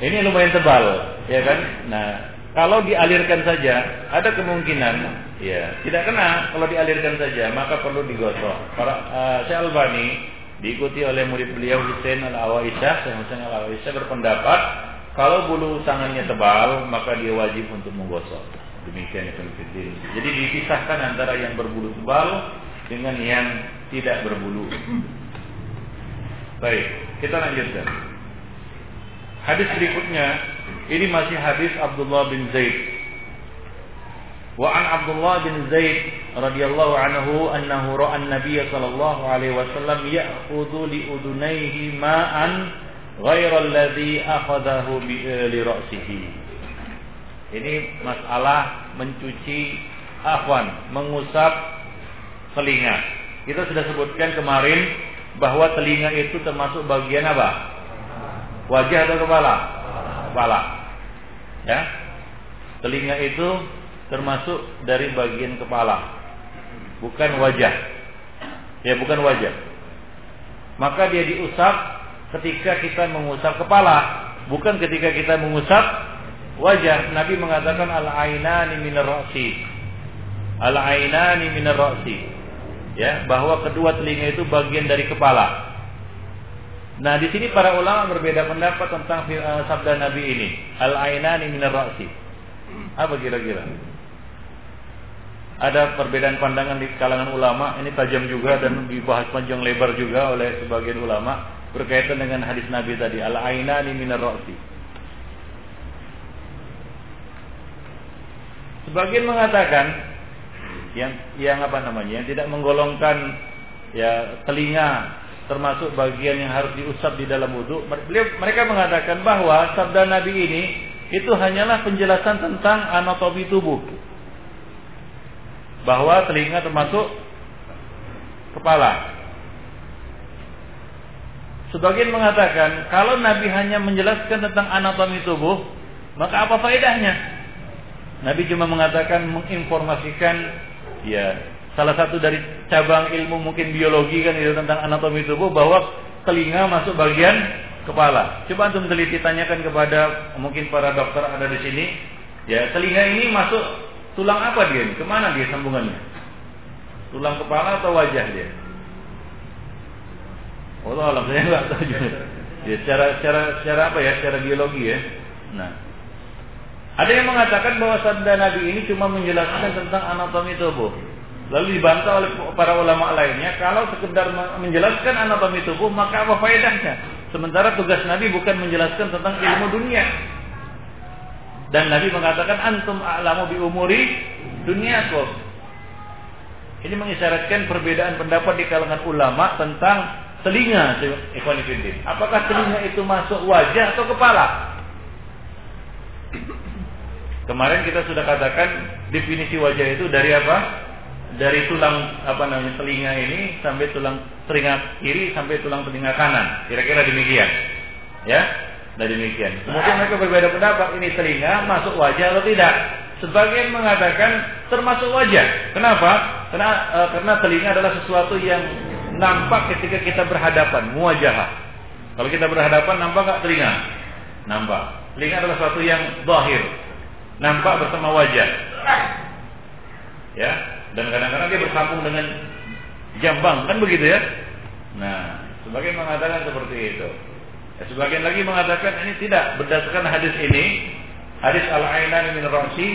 Ini lumayan tebal, ya kan? Nah, kalau dialirkan saja, ada kemungkinan, ya tidak kena. Kalau dialirkan saja, maka perlu digosok. Para uh, Syekh Albani diikuti oleh murid beliau Husain al Awaisah, Syekh Husain al Awaisah berpendapat kalau bulu tangannya tebal, maka dia wajib untuk menggosok. Demikian itu Jadi dipisahkan antara yang berbulu tebal dengan yang tidak berbulu. Baik, kita lanjutkan. Hadis berikutnya ini masih hadis Abdullah bin Zaid. Wa an Abdullah bin Zaid radhiyallahu anhu annahu ra'a an-nabiy sallallahu alaihi wasallam ya'khudhu li udunayhi ma'an ghayra alladhi akhadahu bi li ra'sihi. Ini masalah mencuci afwan, mengusap telinga. Kita sudah sebutkan kemarin bahwa telinga itu termasuk bagian apa? Wajah atau kepala? Kepala. Ya. Telinga itu termasuk dari bagian kepala. Bukan wajah. Ya, bukan wajah. Maka dia diusap ketika kita mengusap kepala, bukan ketika kita mengusap wajah. Nabi mengatakan al-ainani minar ra'si. Al-ainani minar ra'si ya bahwa kedua telinga itu bagian dari kepala. Nah, di sini para ulama berbeda pendapat tentang uh, sabda Nabi ini, al-ainani minar ra'si. Apa kira-kira? Ada perbedaan pandangan di kalangan ulama, ini tajam juga dan dibahas panjang lebar juga oleh sebagian ulama berkaitan dengan hadis Nabi tadi, al-ainani minar ra'si. Sebagian mengatakan yang yang apa namanya yang tidak menggolongkan ya telinga termasuk bagian yang harus diusap di dalam wudhu mereka mengatakan bahwa sabda Nabi ini itu hanyalah penjelasan tentang anatomi tubuh. Bahwa telinga termasuk kepala. Sebagian mengatakan kalau Nabi hanya menjelaskan tentang anatomi tubuh maka apa faedahnya? Nabi cuma mengatakan menginformasikan ya salah satu dari cabang ilmu mungkin biologi kan itu tentang anatomi tubuh bahwa telinga masuk bagian kepala. Coba antum teliti tanyakan kepada mungkin para dokter ada di sini, ya telinga ini masuk tulang apa dia? Ke mana dia sambungannya? Tulang kepala atau wajah dia? Allah alam saya nggak tahu juga. Ya, secara secara secara apa ya? Secara biologi ya. Nah, ada yang mengatakan bahwa sabda Nabi ini cuma menjelaskan tentang anatomi tubuh. Lalu dibantah oleh para ulama lainnya, kalau sekedar menjelaskan anatomi tubuh, maka apa faedahnya? Sementara tugas Nabi bukan menjelaskan tentang ilmu dunia. Dan Nabi mengatakan antum a'lamu bi umuri dunyakum. Ini mengisyaratkan perbedaan pendapat di kalangan ulama tentang telinga ikhwan Apakah telinga itu masuk wajah atau kepala? Kemarin kita sudah katakan definisi wajah itu dari apa? Dari tulang apa namanya telinga ini sampai tulang telinga kiri sampai tulang telinga kanan. Kira-kira demikian. Ya, nah demikian. Kemudian mereka berbeda pendapat ini telinga masuk wajah atau tidak. Sebagian mengatakan termasuk wajah. Kenapa? Karena e, karena telinga adalah sesuatu yang nampak ketika kita berhadapan, muwajahah. Kalau kita berhadapan nampak nggak telinga? Nampak. Telinga adalah sesuatu yang zahir, nampak bersama wajah. Ya, dan kadang-kadang dia bersambung dengan jambang, kan begitu ya? Nah, sebagian mengatakan seperti itu. Ya, sebagian lagi mengatakan ini tidak berdasarkan hadis ini, hadis al-ainan min rasi,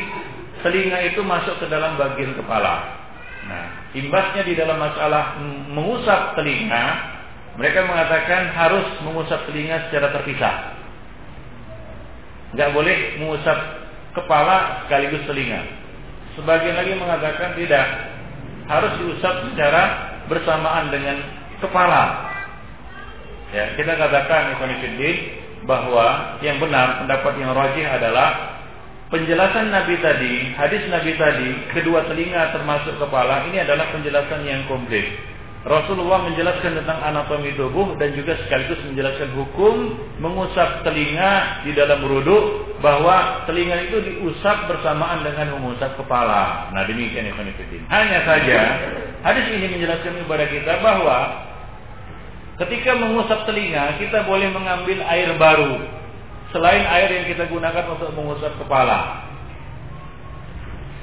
telinga itu masuk ke dalam bagian kepala. Nah, imbasnya di dalam masalah mengusap telinga, mereka mengatakan harus mengusap telinga secara terpisah. Enggak boleh mengusap kepala sekaligus telinga. Sebagian lagi mengatakan tidak, harus diusap secara bersamaan dengan kepala. Ya, kita katakan Ikhwanifiddin bahwa yang benar pendapat yang rajih adalah penjelasan Nabi tadi, hadis Nabi tadi, kedua telinga termasuk kepala ini adalah penjelasan yang komplit. Rasulullah menjelaskan tentang anatomi tubuh dan juga sekaligus menjelaskan hukum mengusap telinga di dalam rudu bahwa telinga itu diusap bersamaan dengan mengusap kepala. Nah demikian Ikhwanifiddin. Hanya saja hadis ini menjelaskan kepada kita bahwa Ketika mengusap telinga, kita boleh mengambil air baru selain air yang kita gunakan untuk mengusap kepala.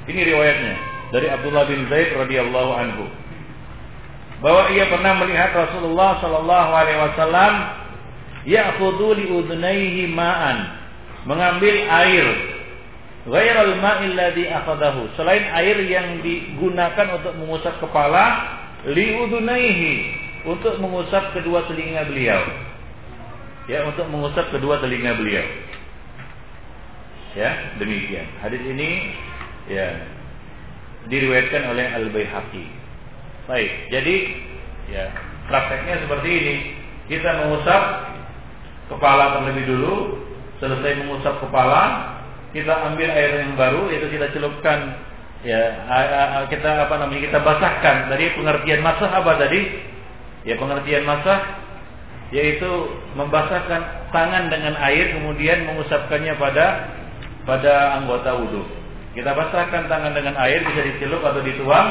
Ini riwayatnya dari Abdullah bin Zaid radhiyallahu anhu. Bahwa ia pernah melihat Rasulullah sallallahu alaihi wasallam ya'khudhu li udhnayhi ma'an, mengambil air ghairal ma'il ladzi akhadahu, selain air yang digunakan untuk mengusap kepala li udhnayhi untuk mengusap kedua telinga beliau. Ya, untuk mengusap kedua telinga beliau. Ya, demikian. Hadis ini ya diriwayatkan oleh Al Baihaqi. Baik, jadi ya prakteknya seperti ini. Kita mengusap kepala terlebih dulu. Selesai mengusap kepala, kita ambil air yang baru, yaitu kita celupkan ya kita apa namanya kita basahkan dari pengertian masah apa tadi Ya pengertian masak yaitu membasahkan tangan dengan air kemudian mengusapkannya pada pada anggota wudhu. Kita basahkan tangan dengan air bisa dicelup atau dituang,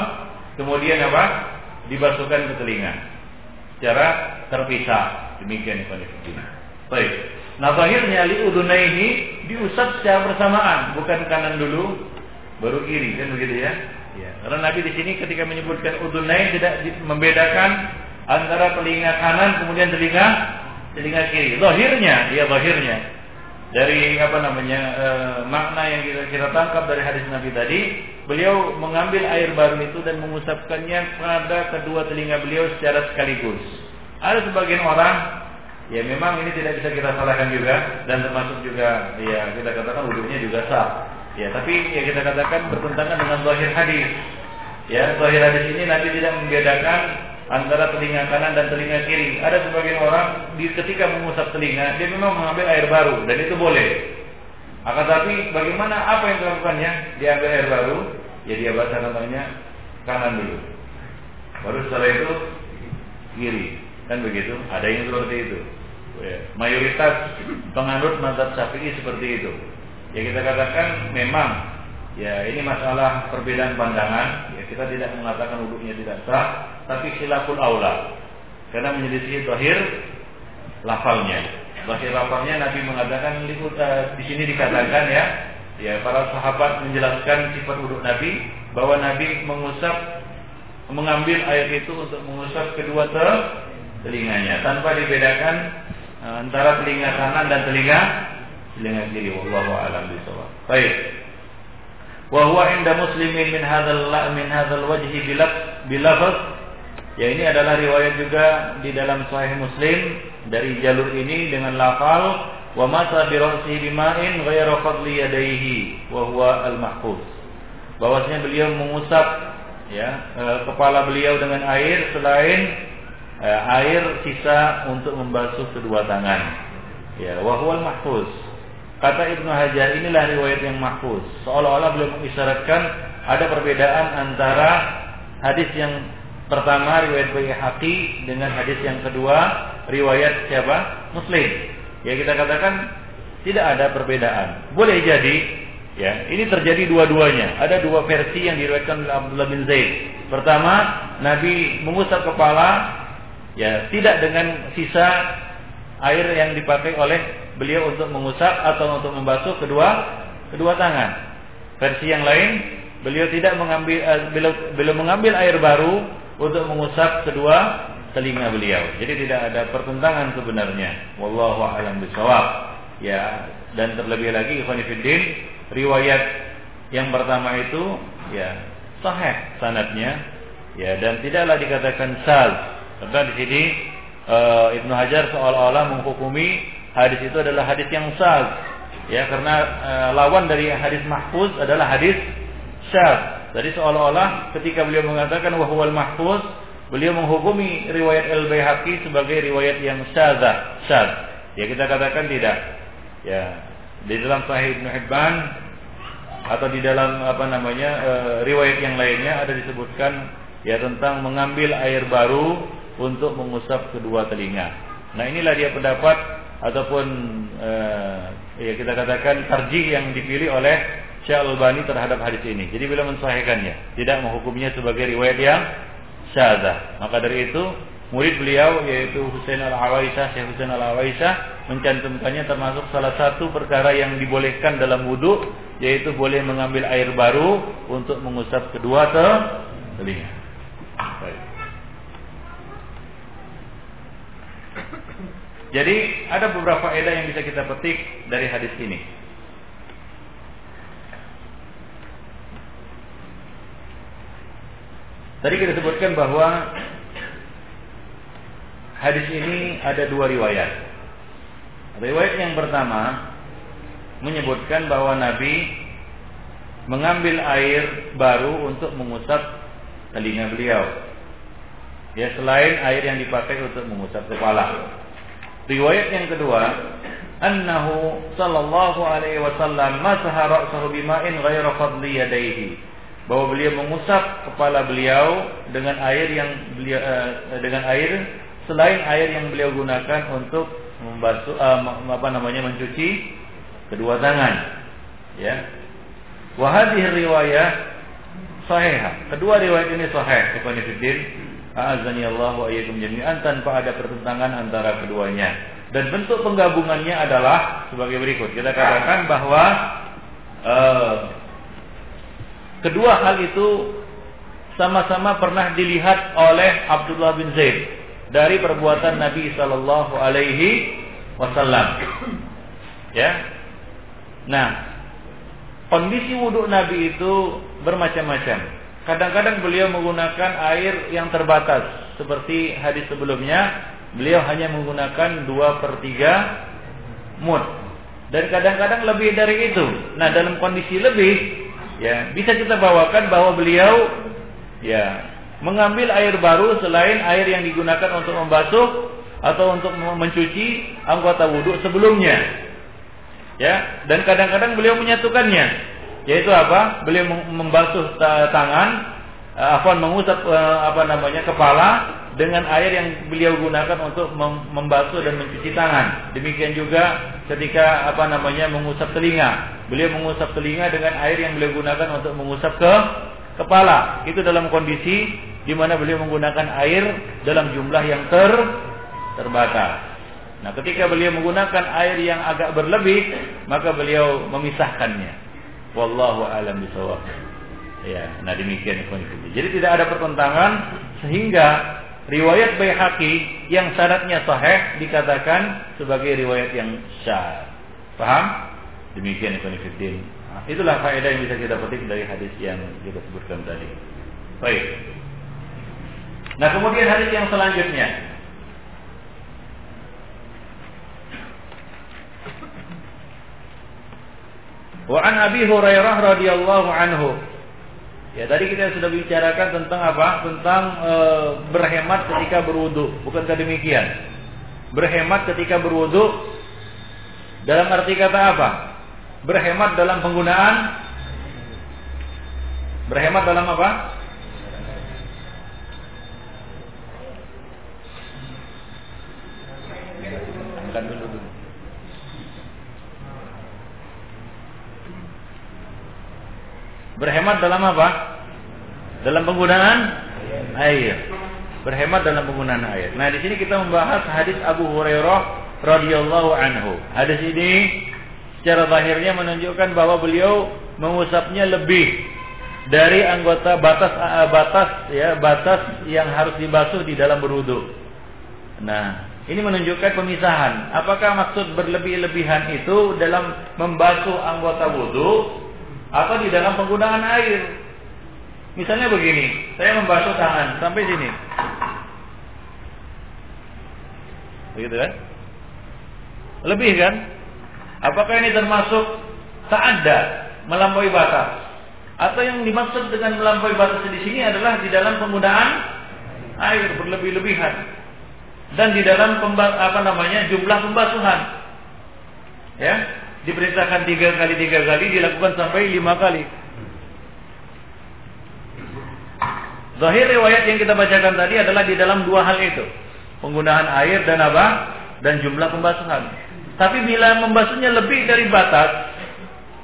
kemudian apa? Dibasuhkan ke telinga secara terpisah. Demikian ini. Baik. Nah akhirnya li udunaihi diusap secara bersamaan, bukan kanan dulu baru kiri kan begitu ya? Ya. Karena Nabi di sini ketika menyebutkan udunain tidak membedakan antara telinga kanan kemudian telinga telinga kiri. Zahirnya, ya zahirnya dari apa namanya e, makna yang kita kita tangkap dari hadis Nabi tadi, beliau mengambil air baru itu dan mengusapkannya pada kedua telinga beliau secara sekaligus. Ada sebagian orang ya memang ini tidak bisa kita salahkan juga dan termasuk juga ya kita katakan wudhunya juga sah. Ya, tapi ya kita katakan bertentangan dengan zahir hadis. Ya, zahir hadis ini Nabi tidak membedakan antara telinga kanan dan telinga kiri. Ada sebagian orang di ketika mengusap telinga dia memang mengambil air baru dan itu boleh. Akan tapi bagaimana apa yang dilakukannya? Dia ambil air baru, ya dia basah namanya kanan dulu. Baru setelah itu kiri. Kan begitu? Ada yang seperti itu. Ya, mayoritas penganut mazhab Syafi'i seperti itu. Ya kita katakan memang Ya ini masalah perbedaan pandangan. Ya kita tidak mengatakan wudhunya tidak sah, tapi khilaful aula. Karena menjadi zahir lafalnya. Zahir lafalnya Nabi mengatakan uh, di sini dikatakan ya, ya para sahabat menjelaskan sifat wudhu Nabi bahwa Nabi mengusap mengambil air itu untuk mengusap kedua telinganya tanpa dibedakan uh, antara telinga kanan dan telinga telinga kiri. Wallahu a'lam bishawab. Baik wa huwa inda muslimin min hadzal min hadzal wajhi bilafaz. Ya ini adalah riwayat juga di dalam sahih Muslim dari jalur ini dengan lafal wa masa bi ra'sihi bima'in ghayra fadli yadayhi wa huwa al-mahfuz. Bahwasanya beliau mengusap ya e, kepala beliau dengan air selain e, air sisa untuk membasuh kedua tangan. Ya wa huwa al-mahfuz Kata Ibnu Hajar inilah riwayat yang mahfuz. Seolah-olah belum mengisyaratkan ada perbedaan antara hadis yang pertama riwayat Baihaqi dengan hadis yang kedua riwayat siapa? Muslim. Ya kita katakan tidak ada perbedaan. Boleh jadi Ya, ini terjadi dua-duanya. Ada dua versi yang diriwayatkan oleh Abdullah bin Zaid. Pertama, Nabi mengusap kepala ya tidak dengan sisa air yang dipakai oleh beliau untuk mengusap atau untuk membasuh kedua kedua tangan. Versi yang lain, beliau tidak mengambil uh, beliau, beliau mengambil air baru untuk mengusap kedua telinga beliau. Jadi tidak ada pertentangan sebenarnya. Wallahu a'lam bishawab. Ya, dan terlebih lagi ikhwan riwayat yang pertama itu ya sahih sanatnya ya dan tidaklah dikatakan sal. Karena di sini uh, Ibnu Hajar seolah-olah menghukumi hadis itu adalah hadis yang sal. Ya, karena uh, lawan dari hadis mahfuz adalah hadis syad. Jadi seolah-olah ketika beliau mengatakan wahwal mahfuz, beliau menghukumi riwayat Al-Baihaqi sebagai riwayat yang syadzah, syad. Ya kita katakan tidak. Ya, di dalam Sahih Ibnu Hibban atau di dalam apa namanya e, riwayat yang lainnya ada disebutkan ya tentang mengambil air baru untuk mengusap kedua telinga. Nah inilah dia pendapat ataupun e, ya kita katakan tarjih yang dipilih oleh Syekh Al-Albani terhadap hadis ini. Jadi beliau mensahihkannya, tidak menghukumnya sebagai riwayat yang syadzah. Maka dari itu murid beliau yaitu Husain Al-Awaisah, Syekh Husain Al-Awaisah mencantumkannya termasuk salah satu perkara yang dibolehkan dalam wudhu yaitu boleh mengambil air baru untuk mengusap kedua telinga. Baik. Jadi ada beberapa faedah yang bisa kita petik dari hadis ini. Tadi kita sebutkan bahwa hadis ini ada dua riwayat. Riwayat yang pertama menyebutkan bahwa Nabi mengambil air baru untuk mengusap telinga beliau. Ya selain air yang dipakai untuk mengusap kepala. Riwayat yang kedua, annahu sallallahu alaihi wasallam masaha ra'sahu bima'in ghairu fadli yadayhi. Bahwa beliau mengusap kepala beliau dengan air yang beliau uh, dengan air selain air yang beliau gunakan untuk membasuh uh, apa namanya mencuci kedua tangan. Ya. Wa hadhihi riwayah sahihah kedua riwayat ini sahih ikhwan fillah azani Allah wa jami'an tanpa ada pertentangan antara keduanya dan bentuk penggabungannya adalah sebagai berikut kita katakan bahwa uh, kedua hal itu sama-sama pernah dilihat oleh Abdullah bin Zaid dari perbuatan Nabi Shallallahu Alaihi Wasallam. Ya. Nah, kondisi wudhu Nabi itu bermacam-macam. Kadang-kadang beliau menggunakan air yang terbatas, seperti hadis sebelumnya, beliau hanya menggunakan dua per tiga mud. Dan kadang-kadang lebih dari itu. Nah, dalam kondisi lebih, ya bisa kita bawakan bahwa beliau, ya mengambil air baru selain air yang digunakan untuk membasuh atau untuk mencuci anggota wudhu sebelumnya. Ya, dan kadang-kadang beliau menyatukannya, yaitu apa? Beliau membasuh tangan, eh, apa mengusap eh, apa namanya kepala dengan air yang beliau gunakan untuk membasuh dan mencuci tangan. Demikian juga ketika apa namanya mengusap telinga, beliau mengusap telinga dengan air yang beliau gunakan untuk mengusap ke kepala. Itu dalam kondisi di mana beliau menggunakan air dalam jumlah yang ter terbatas. Nah, ketika beliau menggunakan air yang agak berlebih, maka beliau memisahkannya. Wallahu a'lam bishawab. Ya, nah demikian Jadi tidak ada pertentangan sehingga riwayat Baihaqi yang syaratnya sahih dikatakan sebagai riwayat yang syad. Paham? Demikian ikhwan Nah, itulah faedah yang bisa kita petik dari hadis yang kita sebutkan tadi. Baik. Nah, kemudian hadis yang selanjutnya. Wa an Abi Hurairah radhiyallahu anhu. Ya, tadi kita sudah bicarakan tentang apa? Tentang e, berhemat ketika berwudu. Bukankah demikian? Berhemat ketika berwudu dalam arti kata apa? Berhemat dalam penggunaan Berhemat dalam apa? Dulu dulu. Berhemat dalam apa? Dalam penggunaan air. Berhemat dalam penggunaan air. Nah, di sini kita membahas hadis Abu Hurairah radhiyallahu anhu. Hadis ini secara zahirnya menunjukkan bahwa beliau mengusapnya lebih dari anggota batas batas ya batas yang harus dibasuh di dalam berwudu. Nah, ini menunjukkan pemisahan. Apakah maksud berlebih-lebihan itu dalam membasuh anggota wudhu atau di dalam penggunaan air? Misalnya begini, saya membasuh tangan sampai sini. Begitu kan? Lebih kan? Apakah ini termasuk ada melampaui batas? Atau yang dimaksud dengan melampaui batas di sini adalah di dalam penggunaan air berlebih-lebihan dan di dalam apa namanya jumlah pembasuhan ya diperintahkan tiga kali tiga kali dilakukan sampai lima kali. Zahir riwayat yang kita bacakan tadi adalah di dalam dua hal itu. Penggunaan air dan apa? Dan jumlah pembasuhan. Tapi bila membasuhnya lebih dari batas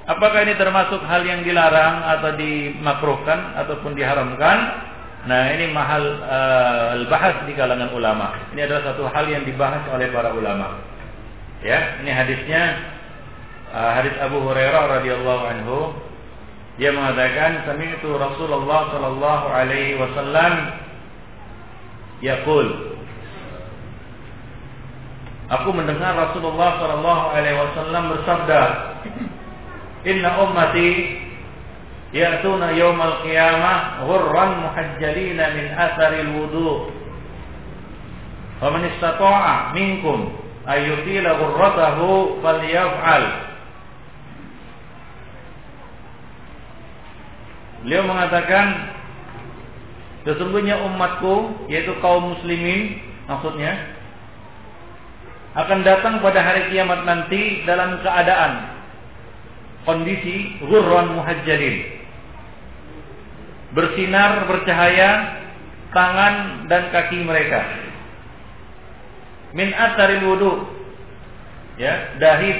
apakah ini termasuk hal yang dilarang atau dimakruhkan ataupun diharamkan? Nah ini mahal uh, al-bahas di kalangan ulama. Ini adalah satu hal yang dibahas oleh para ulama. Ya, ini hadisnya hadis Abu Hurairah radhiyallahu anhu. Dia mengatakan, "Sami'tu Rasulullah sallallahu alaihi wasallam yaqul" Aku mendengar Rasulullah sallallahu alaihi wasallam bersabda, "Inna ummati ya'tuna yawmal qiyamah ghurran muhajjalina min atharil wudu faman istata'a minkum ayyutila ghurratahu falyaf'al Beliau mengatakan sesungguhnya umatku yaitu kaum muslimin maksudnya akan datang pada hari kiamat nanti dalam keadaan kondisi ghurran muhajjalin. Bersinar bercahaya tangan dan kaki mereka. Min asaril wudu ya dahi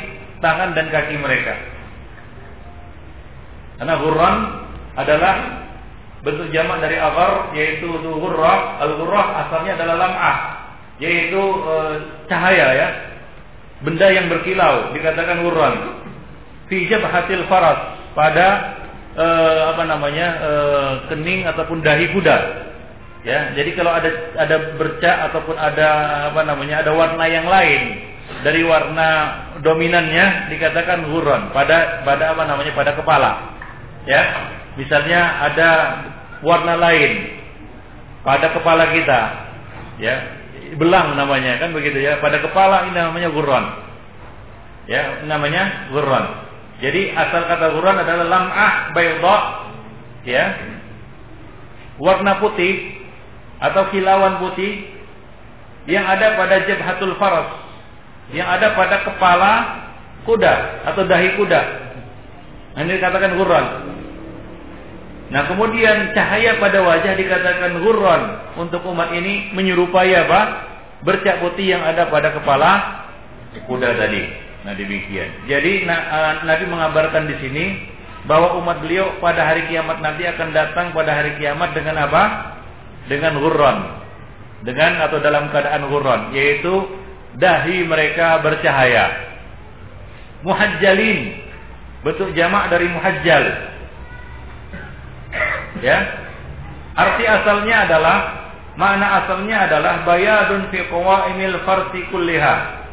tangan dan kaki mereka. Karena ghurran adalah bentuk jamak dari agar yaitu ghurrah al ghurrah asalnya adalah lam'ah yaitu e, cahaya ya. Benda yang berkilau dikatakan ghurran. Fi jabhatil faras pada eh, apa namanya eh, kening ataupun dahi kuda. Ya, jadi kalau ada ada bercak ataupun ada apa namanya ada warna yang lain dari warna dominannya dikatakan huron pada pada apa namanya pada kepala. Ya, misalnya ada warna lain pada kepala kita. Ya, belang namanya kan begitu ya. Pada kepala ini namanya guron. Ya, namanya guron. Jadi asal kata Quran adalah lam'ah bayda ya. Warna putih atau kilauan putih yang ada pada jabhatul faras, yang ada pada kepala kuda atau dahi kuda. Ini dikatakan Quran. Nah kemudian cahaya pada wajah dikatakan Quran untuk umat ini menyerupai apa? Bercak putih yang ada pada kepala kuda tadi. Nah demikian. Jadi Nabi mengabarkan di sini bahwa umat beliau pada hari kiamat nanti akan datang pada hari kiamat dengan apa? Dengan hurron. Dengan atau dalam keadaan hurron, yaitu dahi mereka bercahaya. Muhajjalin, bentuk jamak dari muhajjal. Ya. Arti asalnya adalah makna asalnya adalah bayadun fi qawaimil farsi kulliha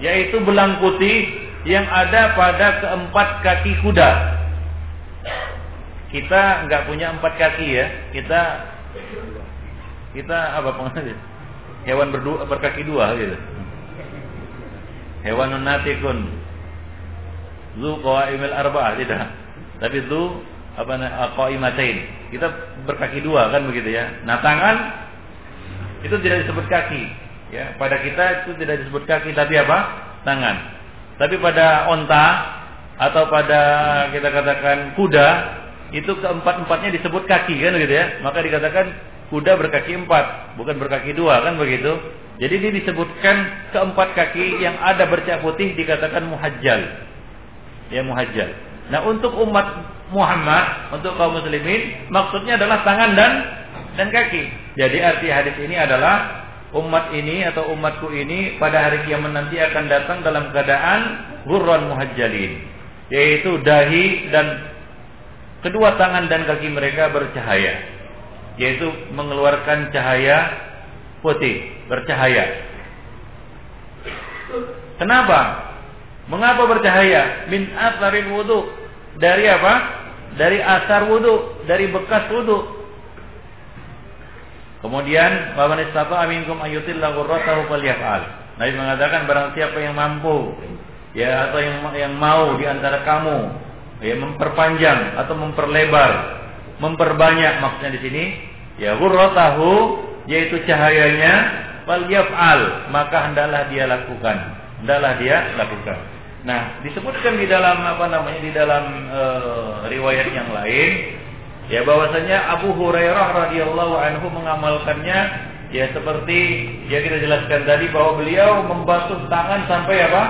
yaitu belang putih yang ada pada keempat kaki kuda. Kita nggak punya empat kaki ya, kita kita apa pengertian? Hewan berdua berkaki dua gitu. Hewan natikun. Zu qawaimil arba'ah tidak. Tapi zu apa qaimatain. Kita berkaki dua kan begitu ya. Nah, tangan itu tidak disebut kaki. Ya, pada kita itu tidak disebut kaki tapi apa? Tangan. Tapi pada onta atau pada kita katakan kuda itu keempat-empatnya disebut kaki kan gitu ya. Maka dikatakan kuda berkaki empat, bukan berkaki dua kan begitu. Jadi ini disebutkan keempat kaki yang ada bercak putih dikatakan muhajjal. Ya muhajjal. Nah untuk umat Muhammad, untuk kaum muslimin, maksudnya adalah tangan dan dan kaki. Jadi arti hadis ini adalah umat ini atau umatku ini pada hari kiamat nanti akan datang dalam keadaan ghurran muhajjalin, yaitu dahi dan kedua tangan dan kaki mereka bercahaya, yaitu mengeluarkan cahaya putih, bercahaya. Kenapa? Mengapa bercahaya? Min atharil wudu. Dari apa? Dari asar wudu, dari bekas wudu. Kemudian wa man istata'a minkum ayyutilla ghurratahu falyaf'al. Nabi mengatakan barang siapa yang mampu ya atau yang yang mau di antara kamu ya memperpanjang atau memperlebar, memperbanyak maksudnya di sini ya ghurratahu yaitu cahayanya falyaf'al maka hendaklah dia lakukan. Hendaklah dia lakukan. Nah, disebutkan di dalam apa namanya di dalam e, riwayat yang lain Ya bahwasanya Abu Hurairah radhiyallahu anhu mengamalkannya ya seperti ya kita jelaskan tadi bahwa beliau membasuh tangan sampai apa?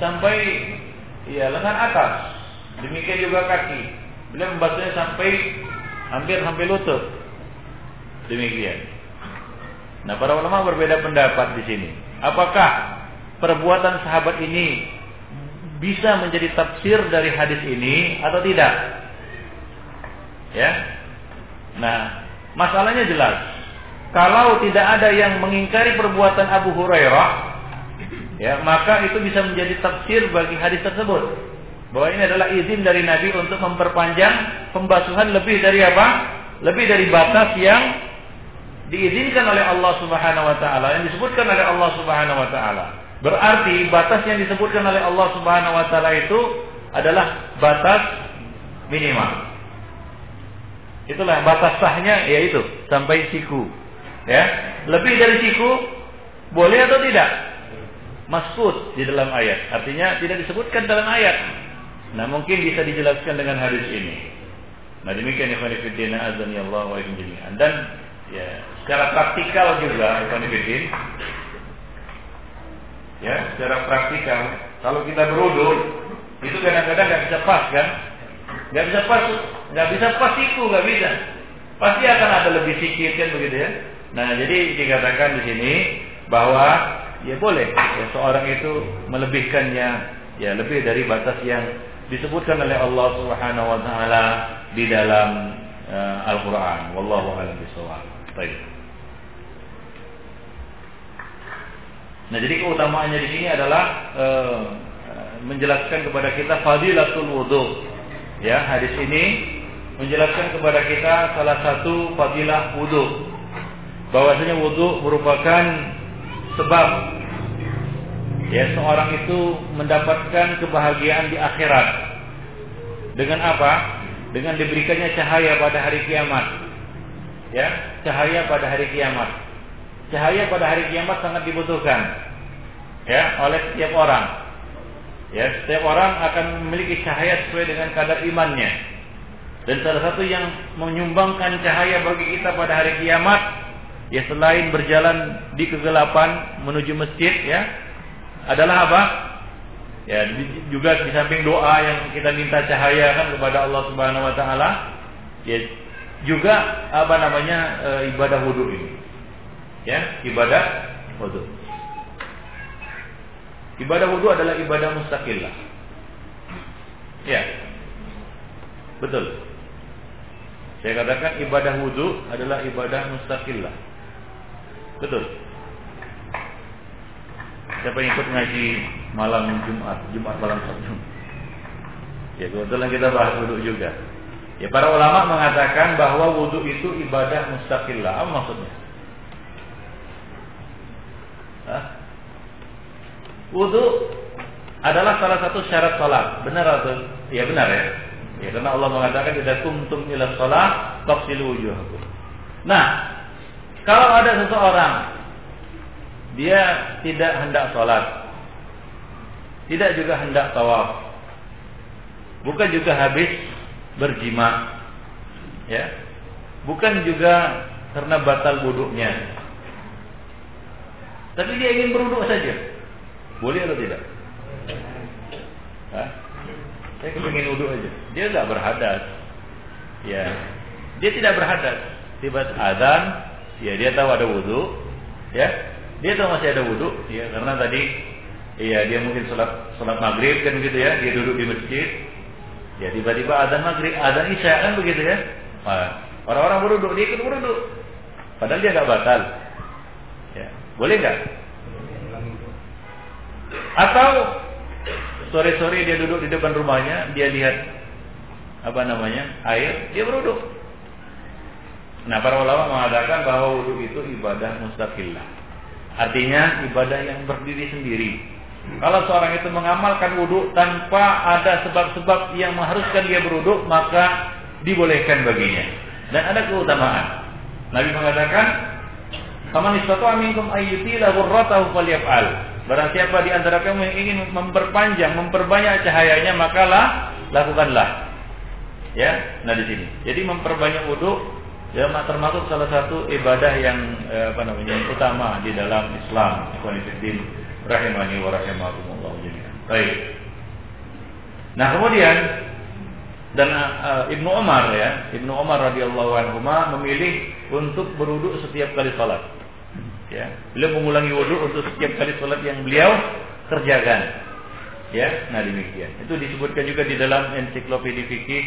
Sampai ya lengan atas. Demikian juga kaki. Beliau membasuhnya sampai hampir sampai lutut. Demikian. Nah, para ulama berbeda pendapat di sini. Apakah perbuatan sahabat ini bisa menjadi tafsir dari hadis ini atau tidak? Ya. Nah, masalahnya jelas. Kalau tidak ada yang mengingkari perbuatan Abu Hurairah, ya, maka itu bisa menjadi tafsir bagi hadis tersebut. Bahwa ini adalah izin dari Nabi untuk memperpanjang pembasuhan lebih dari apa? Lebih dari batas yang diizinkan oleh Allah Subhanahu wa taala, yang disebutkan oleh Allah Subhanahu wa taala. Berarti batas yang disebutkan oleh Allah Subhanahu wa taala itu adalah batas minimal. Itulah batas sahnya yaitu sampai siku. Ya. Lebih dari siku boleh atau tidak? Masfud di dalam ayat. Artinya tidak disebutkan dalam ayat. Nah, mungkin bisa dijelaskan dengan hadis ini. Nah, demikian ikhwan fillah azani Allah wa jami'an. Dan ya, secara praktikal juga ikhwan fillah ya, secara praktikal kalau kita beruduk itu kadang-kadang nggak bisa pas kan? Nggak bisa pas nggak bisa pas siku, nggak bisa. Pasti akan ada lebih sedikit kan begitu ya. Nah, jadi dikatakan di sini bahwa ya boleh ya seorang itu melebihkannya ya lebih dari batas yang disebutkan oleh Allah Subhanahu wa taala di dalam uh, Al-Qur'an. Wallahu a'lam bishawab. Baik. Nah, jadi keutamaannya di sini adalah uh, menjelaskan kepada kita fadilatul wudu. Ya, hadis ini menjelaskan kepada kita salah satu fadilah wudhu. Bahwasanya wudhu merupakan sebab ya seorang itu mendapatkan kebahagiaan di akhirat. Dengan apa? Dengan diberikannya cahaya pada hari kiamat. Ya, cahaya pada hari kiamat. Cahaya pada hari kiamat sangat dibutuhkan ya oleh setiap orang. Ya, setiap orang akan memiliki cahaya sesuai dengan kadar imannya. Dan salah satu yang menyumbangkan cahaya bagi kita pada hari kiamat ya selain berjalan di kegelapan menuju masjid ya adalah apa? Ya juga di samping doa yang kita minta cahaya kan kepada Allah Subhanahu wa taala ya juga apa namanya e, ibadah wudhu ini. Ya, ibadah wudhu. Ibadah wudhu adalah ibadah mustaqillah. Ya. Betul. Saya katakan ibadah wudhu adalah ibadah mustaqillah. Betul. Siapa yang ikut ngaji malam Jumat, Jumat malam Sabtu? Ya kebetulan kita bahas wudhu juga. Ya para ulama mengatakan bahwa wudhu itu ibadah mustaqillah. Apa maksudnya? Wudhu adalah salah satu syarat sholat. Benar atau? Ya benar ya. Ya, karena Allah mengatakan tidak kumtum ila shalah faqsilu wujuhakum. Nah, kalau ada seseorang dia tidak hendak sholat, tidak juga hendak tawaf, bukan juga habis berjima, ya, bukan juga karena batal wuduknya, tapi dia ingin beruduk saja, boleh atau tidak? Hah? Saya kepingin wudhu aja. Dia nggak berhadas. Ya, dia tidak berhadas. Tiba azan, ya dia tahu ada wudhu, ya, dia tahu masih ada wudhu, ya karena tadi, ya dia mungkin sholat sholat maghrib kan gitu ya, dia duduk di masjid, ya tiba-tiba azan maghrib, azan isya kan begitu ya, nah, orang-orang beruduk, dia ikut beruduk, padahal dia nggak batal, boleh nggak? Atau sore-sore dia duduk di depan rumahnya, dia lihat apa namanya air, dia beruduk. Nah para ulama mengatakan bahwa wudhu itu ibadah mustaqillah. Artinya ibadah yang berdiri sendiri. Kalau seorang itu mengamalkan wudhu tanpa ada sebab-sebab yang mengharuskan dia berwudhu, maka dibolehkan baginya. Dan ada keutamaan. Nabi mengatakan, "Faman istata'a minkum ayyutila ghurratahu falyaf'al." Barang siapa di antara kamu yang ingin memperpanjang, memperbanyak cahayanya, makalah lakukanlah. Ya, nah di sini. Jadi memperbanyak wudhu ya termasuk salah satu ibadah yang eh, apa namanya yang utama di dalam Islam. Ikhwanifiddin rahimani wa rahimakumullah jami'an. Baik. Nah, kemudian dan uh, Ibnu Umar ya, Ibnu Umar radhiyallahu anhu memilih untuk berwudu setiap kali salat. Ya, beliau mengulangi wudu untuk setiap kali salat yang beliau kerjakan. Ya, nah demikian. Itu disebutkan juga di dalam ensiklopedia fikih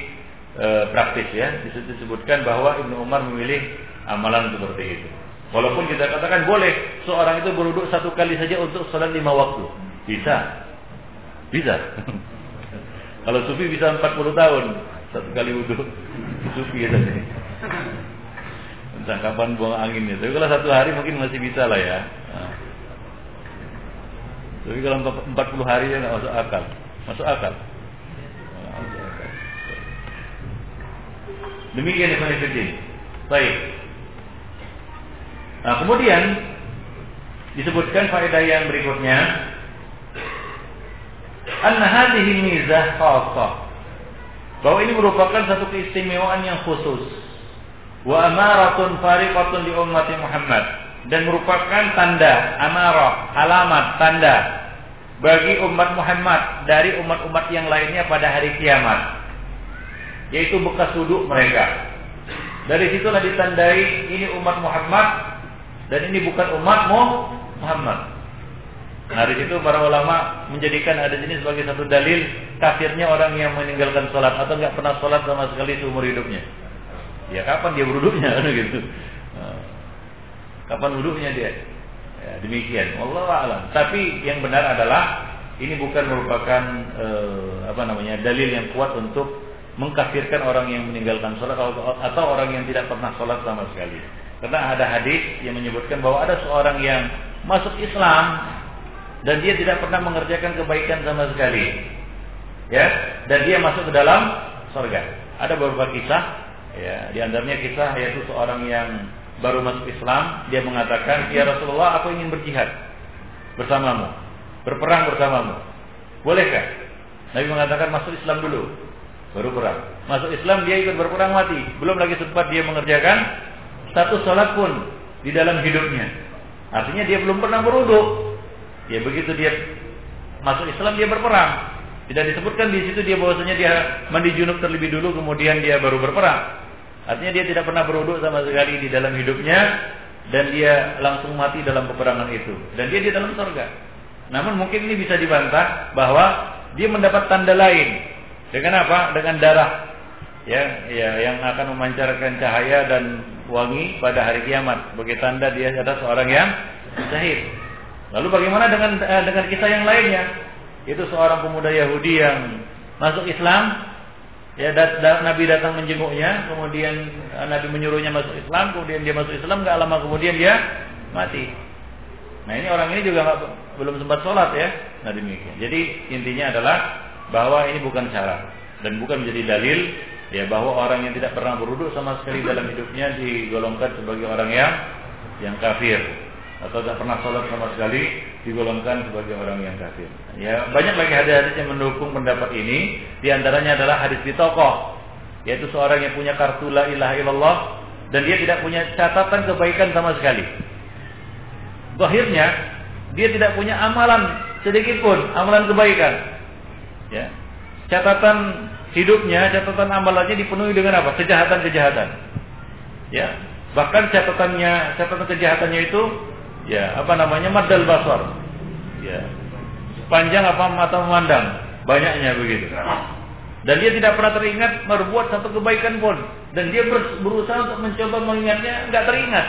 e, praktis ya. Di disebutkan bahwa Ibnu Umar memilih amalan seperti itu. Walaupun kita katakan boleh seorang itu beruduk satu kali saja untuk sholat lima waktu. Bisa. Bisa. [LAUGHS] Kalau sufi bisa 40 tahun satu kali wudhu. Sufi ya tadi. [LAUGHS] Entah kapan buang anginnya. Tapi kalau satu hari mungkin masih bisa lah ya. Nah. Tapi kalau 40 hari ya nggak masuk akal. Masuk akal. Demikian Ibn Fiddin. Baik. Nah, kemudian disebutkan faedah yang berikutnya anna hadhihi mizah. Bahwa ini merupakan satu keistimewaan yang khusus. Wa amaratun fariqatun li ummati Muhammad dan merupakan tanda amarah, alamat, tanda bagi umat Muhammad dari umat-umat yang lainnya pada hari kiamat yaitu bekas duduk mereka. Dari situlah ditandai ini umat Muhammad dan ini bukan umat Muhammad. Nah, dari situ para ulama menjadikan ada ini sebagai satu dalil kafirnya orang yang meninggalkan sholat atau nggak pernah sholat sama sekali seumur hidupnya. Ya kapan dia kan [LAUGHS] gitu. Nah, kapan wudhunya dia? Ya, demikian. Allah alam. Tapi yang benar adalah ini bukan merupakan eh, apa namanya dalil yang kuat untuk mengkafirkan orang yang meninggalkan sholat atau orang yang tidak pernah sholat sama sekali. Karena ada hadis yang menyebutkan bahwa ada seorang yang masuk Islam dan dia tidak pernah mengerjakan kebaikan sama sekali, ya, dan dia masuk ke dalam surga. Ada beberapa kisah, ya, di antaranya kisah yaitu seorang yang baru masuk Islam, dia mengatakan, ya Rasulullah, aku ingin berjihad bersamamu, berperang bersamamu, bolehkah? Nabi mengatakan masuk Islam dulu baru perang. Masuk Islam dia ikut berperang mati. Belum lagi sempat dia mengerjakan satu sholat pun di dalam hidupnya. Artinya dia belum pernah beruduk. Ya begitu dia masuk Islam dia berperang. Tidak disebutkan di situ dia bahwasanya dia mandi junub terlebih dulu kemudian dia baru berperang. Artinya dia tidak pernah beruduk sama sekali di dalam hidupnya dan dia langsung mati dalam peperangan itu dan dia di dalam surga. Namun mungkin ini bisa dibantah bahwa dia mendapat tanda lain dengan apa? Dengan darah ya, ya yang akan memancarkan cahaya dan wangi pada hari kiamat sebagai tanda dia adalah seorang yang syahid. Lalu bagaimana dengan eh, dengan kisah yang lainnya? Itu seorang pemuda Yahudi yang masuk Islam Ya dat, dat, Nabi datang menjenguknya, kemudian eh, Nabi menyuruhnya masuk Islam, kemudian dia masuk Islam, nggak lama kemudian dia mati. Nah ini orang ini juga gak, belum sempat sholat ya. Nah demikian. Jadi intinya adalah bahwa ini bukan syarat dan bukan menjadi dalil ya bahwa orang yang tidak pernah beruduk sama sekali dalam hidupnya digolongkan sebagai orang yang yang kafir atau tidak pernah sholat sama sekali digolongkan sebagai orang yang kafir. Ya banyak lagi hadis-hadis yang mendukung pendapat ini. Di antaranya adalah hadis di tokoh, yaitu seorang yang punya kartu la ilaha illallah dan dia tidak punya catatan kebaikan sama sekali. Akhirnya dia tidak punya amalan sedikit pun amalan kebaikan. Ya. catatan hidupnya, catatan amalannya dipenuhi dengan apa? Kejahatan-kejahatan. Ya. Bahkan catatannya, catatan kejahatannya itu ya, apa namanya? madal basar. Ya. Panjang apa mata memandang, banyaknya begitu. Dan dia tidak pernah teringat berbuat satu kebaikan pun. Dan dia berusaha untuk mencoba mengingatnya, nggak teringat.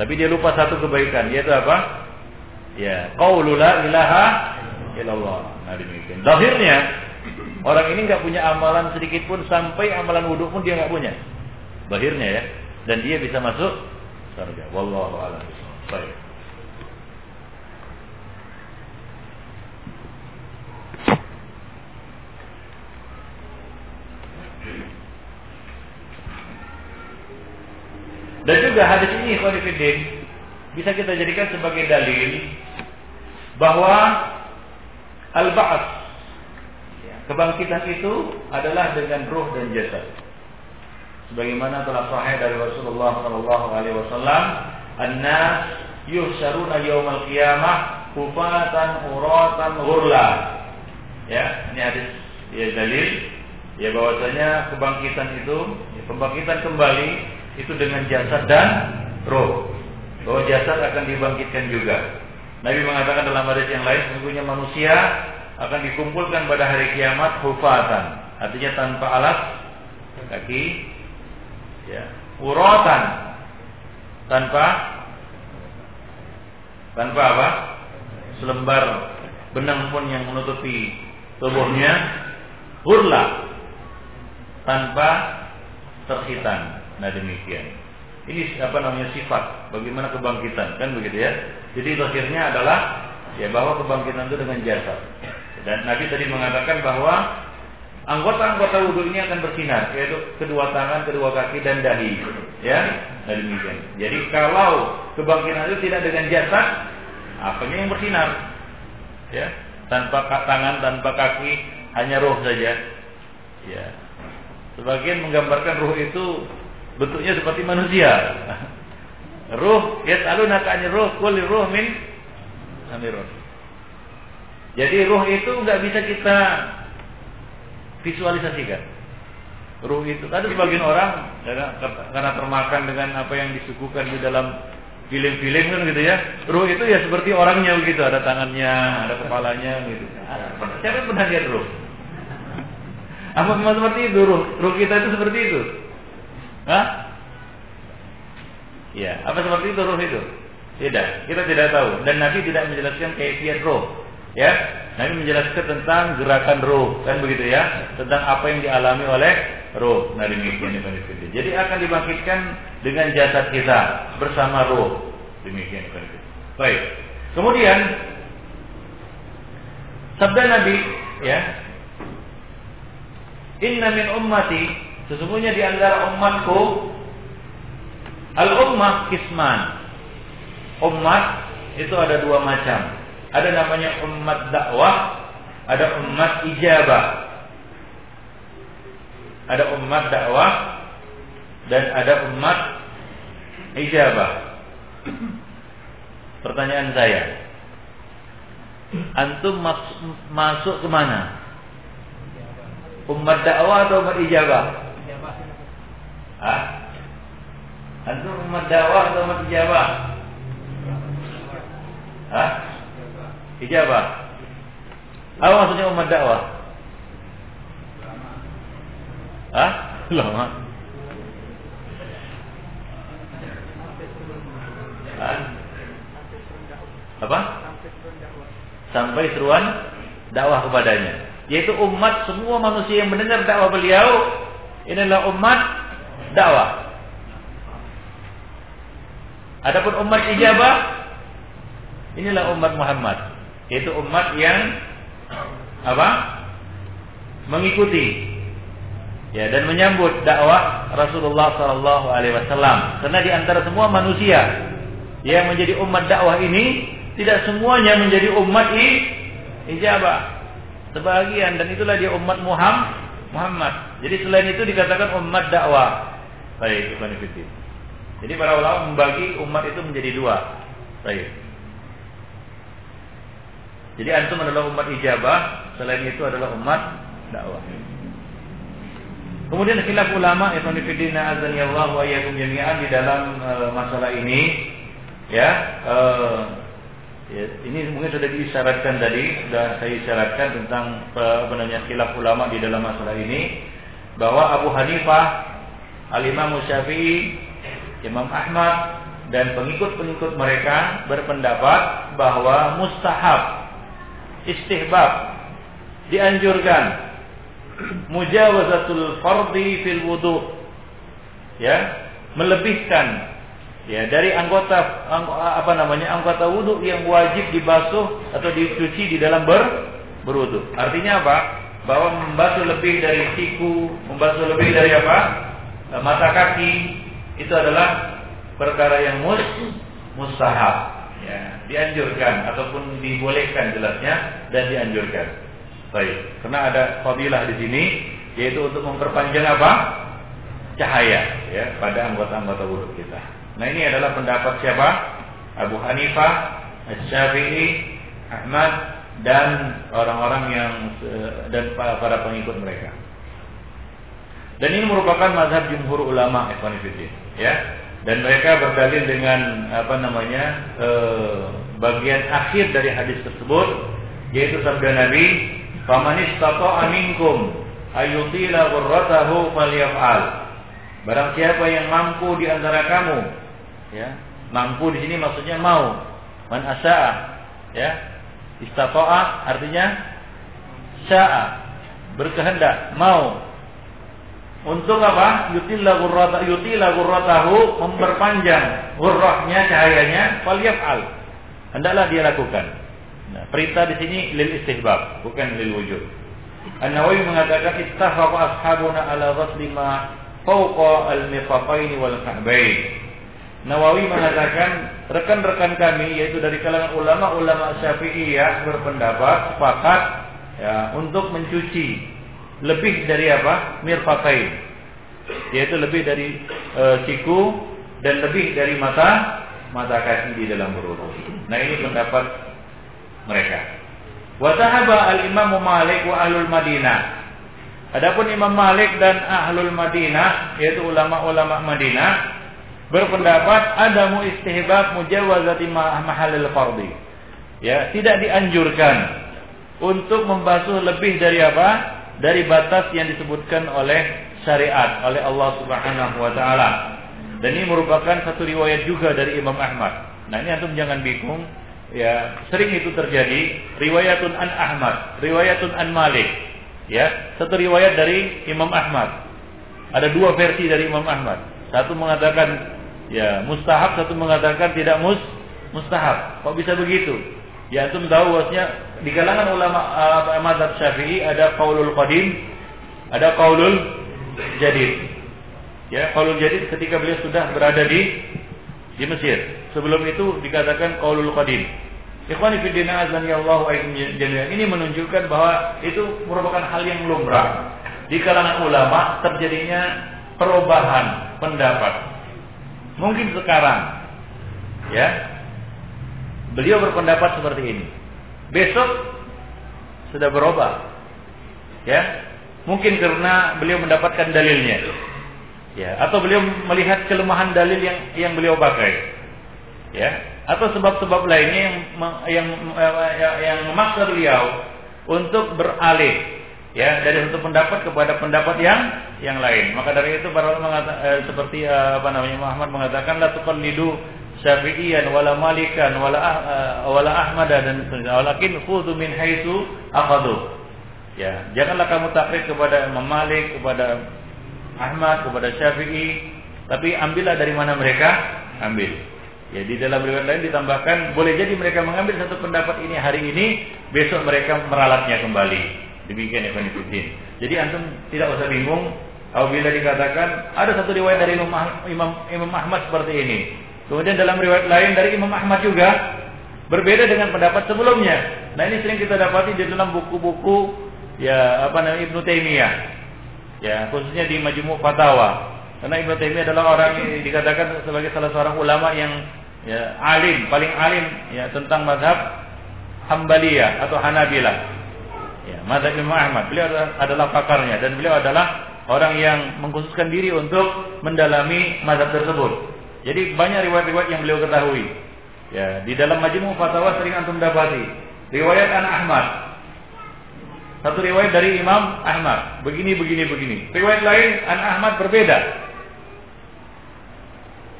Tapi dia lupa satu kebaikan, yaitu apa? Ya, qaulu la ilaha illallah. Nah demikian. Lahirnya orang ini nggak punya amalan sedikit pun sampai amalan wudhu pun dia nggak punya. Lahirnya ya. Dan dia bisa masuk surga. Wallahu a'lam. Dan juga hadis ini Khawifidin bisa kita jadikan sebagai dalil bahwa al-ba'ats kebangkitan itu adalah dengan ruh dan jasad. Sebagaimana telah sahih dari Rasulullah sallallahu alaihi wasallam, "An-nas yuhsyaruna yaumal qiyamah kufatan uratan ghurla." Ya, ini hadis ya dalil ya bahwasanya kebangkitan itu, ya, pembangkitan kembali itu dengan jasad dan roh. Bahwa jasad akan dibangkitkan juga. Nabi mengatakan dalam hadis yang lain, sesungguhnya manusia akan dikumpulkan pada hari kiamat hufatan, artinya tanpa alas kaki, ya, urotan, tanpa tanpa apa? Selembar benang pun yang menutupi tubuhnya, hurla, tanpa terhitan. Nah demikian. Ini apa namanya sifat bagaimana kebangkitan kan begitu ya. Jadi akhirnya adalah ya bahwa kebangkitan itu dengan jasad. Dan Nabi tadi mengatakan bahwa anggota-anggota wudhu ini akan bersinar yaitu kedua tangan, kedua kaki dan dahi. Ya, nah demikian. Jadi kalau kebangkitan itu tidak dengan jasad, apanya yang bersinar? Ya, tanpa tangan, tanpa kaki, hanya roh saja. Ya. Sebagian menggambarkan roh itu bentuknya seperti manusia. [LAUGHS] Ruh, yas'alunaka 'anil ruh, qul ruh min amirun. Jadi ruh itu nggak bisa kita visualisasikan. Ruh itu ada sebagian orang karena termakan dengan apa yang disuguhkan di dalam film-film kan gitu ya. Ruh itu ya seperti orangnya begitu, ada tangannya, ada kepalanya gitu. Siapa yang pernah lihat ruh? Apa memang seperti itu ruh? Ruh kita itu seperti itu. Hah? Ya, apa seperti itu roh itu? Tidak, kita tidak tahu dan Nabi tidak menjelaskan kaifiat roh. Ya, Nabi menjelaskan tentang gerakan roh, kan begitu ya, tentang apa yang dialami oleh roh. Nah demikian itu. Jadi akan dibangkitkan dengan jasad kita bersama roh. Demikian itu. Baik. Kemudian sabda Nabi, ya, Inna min ummati Sesungguhnya di antara umatku al-ummah kisman. Umat itu ada dua macam. Ada namanya umat dakwah, ada umat ijabah. Ada umat dakwah dan ada umat ijabah. Pertanyaan saya, antum mas masuk ke mana? Umat dakwah atau umat ijabah? Antum umat dakwah atau umat ijabah? Hah? Ijabah. Apa maksudnya umat dakwah? Hah? Lama. Hah? Apa? Sampai seruan dakwah kepadanya. Yaitu umat semua manusia yang mendengar dakwah beliau inilah umat dakwah. Adapun umat ijabah inilah umat Muhammad, yaitu umat yang apa? mengikuti ya dan menyambut dakwah Rasulullah sallallahu alaihi wasallam. Karena di antara semua manusia yang menjadi umat dakwah ini tidak semuanya menjadi umat ijabah. Sebagian dan itulah dia umat Muhammad. Jadi selain itu dikatakan umat dakwah. Baik, Fiddin. Jadi para ulama membagi umat itu menjadi dua. Baik. Jadi antum adalah umat ijabah Selain itu adalah umat dakwah. Kemudian khilaf ulama Ibnu Fidina Allah wa iyyakum jami'an di dalam uh, masalah ini ya ya, ini mungkin sudah diisyaratkan tadi sudah saya isyaratkan tentang uh, apa namanya khilaf ulama di dalam masalah ini bahwa Abu Hanifah Al-Imam Syafi'i Imam Ahmad dan pengikut-pengikut mereka berpendapat bahwa mustahab istihbab dianjurkan. Mujawazatul fardi fil wudu ya melebihkan ya dari anggota apa namanya anggota wudu yang wajib dibasuh atau dicuci di dalam ber berwudu. Artinya apa? Bahwa membasuh lebih dari siku membasuh lebih dari apa? Mata kaki itu adalah perkara yang mus mustahab ya dianjurkan ataupun dibolehkan jelasnya dan dianjurkan Baik, karena ada fadilah di sini yaitu untuk memperpanjang apa? cahaya ya pada anggota-anggota wudhu kita. Nah, ini adalah pendapat siapa? Abu Hanifah, Syafi'i, Ahmad dan orang-orang yang dan para pengikut mereka. Dan ini merupakan mazhab jumhur ulama Ikhwan ya. Dan mereka berdalil dengan apa namanya eh, bagian akhir dari hadis tersebut yaitu sabda Nabi Faman istata'a minkum ayutila ghurratahu falyaf'al. Barang siapa yang mampu di antara kamu, ya, mampu di sini maksudnya mau. Man asa'a, ya. Istata'a artinya sya'a, berkehendak, mau. Untuk apa? Yutila ghurrata yutila ghurratahu memperpanjang ghurrahnya cahayanya falyaf'al. Hendaklah dia lakukan. Nah, perintah di sini lil istihbab, bukan lil wujud. An-Nawawi mengatakan ittafaqa ashabuna ala ghasli ma fawqa al-mifaqain wal ka'bain. Nawawi mengatakan rekan-rekan kami yaitu dari kalangan ulama-ulama Syafi'iyah berpendapat sepakat ya untuk mencuci lebih dari apa? mirfaqain. Yaitu lebih dari e, siku dan lebih dari mata mata kaki di dalam berwudu. Nah, ini pendapat mereka. Wa al-Imam Malik wa ahlul Madinah. Adapun Imam Malik dan ahlul Madinah yaitu ulama-ulama Madinah berpendapat ada mu istihbab mujawazati mahalil fardhi. Ya, tidak dianjurkan untuk membasuh lebih dari apa? Dari batas yang disebutkan oleh syariat oleh Allah Subhanahu wa taala. Dan ini merupakan satu riwayat juga dari Imam Ahmad. Nah, ini antum jangan bingung ya sering itu terjadi riwayatun an Ahmad, riwayatun an Malik. Ya, satu riwayat dari Imam Ahmad. Ada dua versi dari Imam Ahmad. Satu mengatakan ya mustahab, satu mengatakan tidak mus mustahab. Kok bisa begitu? Ya antum tahu bahwasanya di kalangan ulama uh, mazhab Syafi'i ada qaulul qadim, ada qaulul jadid. Ya, qaulul jadid ketika beliau sudah berada di di Mesir. Sebelum itu dikatakan qaulul qadim. Ikhwani fi din azani Allah. Ini menunjukkan bahwa itu merupakan hal yang lumrah. Di kalangan ulama terjadinya perubahan pendapat. Mungkin sekarang ya beliau berpendapat seperti ini. Besok sudah berubah. Ya, mungkin karena beliau mendapatkan dalilnya. Ya, atau beliau melihat kelemahan dalil yang yang beliau pakai ya atau sebab-sebab lainnya yang yang yang, yang memaksa beliau untuk beralih ya dari satu pendapat kepada pendapat yang yang lain. Maka dari itu para mengatakan eh, seperti eh, apa namanya Muhammad mengatakan la tuqallidu Syafi'iyan wala Malikan wala uh, wala dan walakin khudhu min haitsu akhadhu. Ya, janganlah kamu taklid kepada Imam Malik, kepada Ahmad, kepada Syafi'i, tapi ambillah dari mana mereka ambil. Ya di dalam riwayat lain ditambahkan boleh jadi mereka mengambil satu pendapat ini hari ini, besok mereka meralatnya kembali. Demikian ya Fiddin. Jadi antum tidak usah bingung apabila dikatakan ada satu riwayat dari Imam Imam Imam Ahmad seperti ini. Kemudian dalam riwayat lain dari Imam Ahmad juga berbeda dengan pendapat sebelumnya. Nah ini sering kita dapati di dalam buku-buku ya apa namanya Ibnu Taimiyah. Ya, khususnya di Majmu' Fatawa. Karena Ibnu Taimiyah adalah orang yang dikatakan sebagai salah seorang ulama yang ya alim paling alim ya tentang mazhab Hambaliyah atau Hanabilah Ya, mazhab Imam Ahmad. Beliau adalah pakarnya dan beliau adalah orang yang mengkhususkan diri untuk mendalami mazhab tersebut. Jadi banyak riwayat-riwayat yang beliau ketahui. Ya, di dalam Majmu' Fatawa sering antum dapati riwayat An Ahmad. Satu riwayat dari Imam Ahmad, begini begini begini. Riwayat lain An Ahmad berbeda.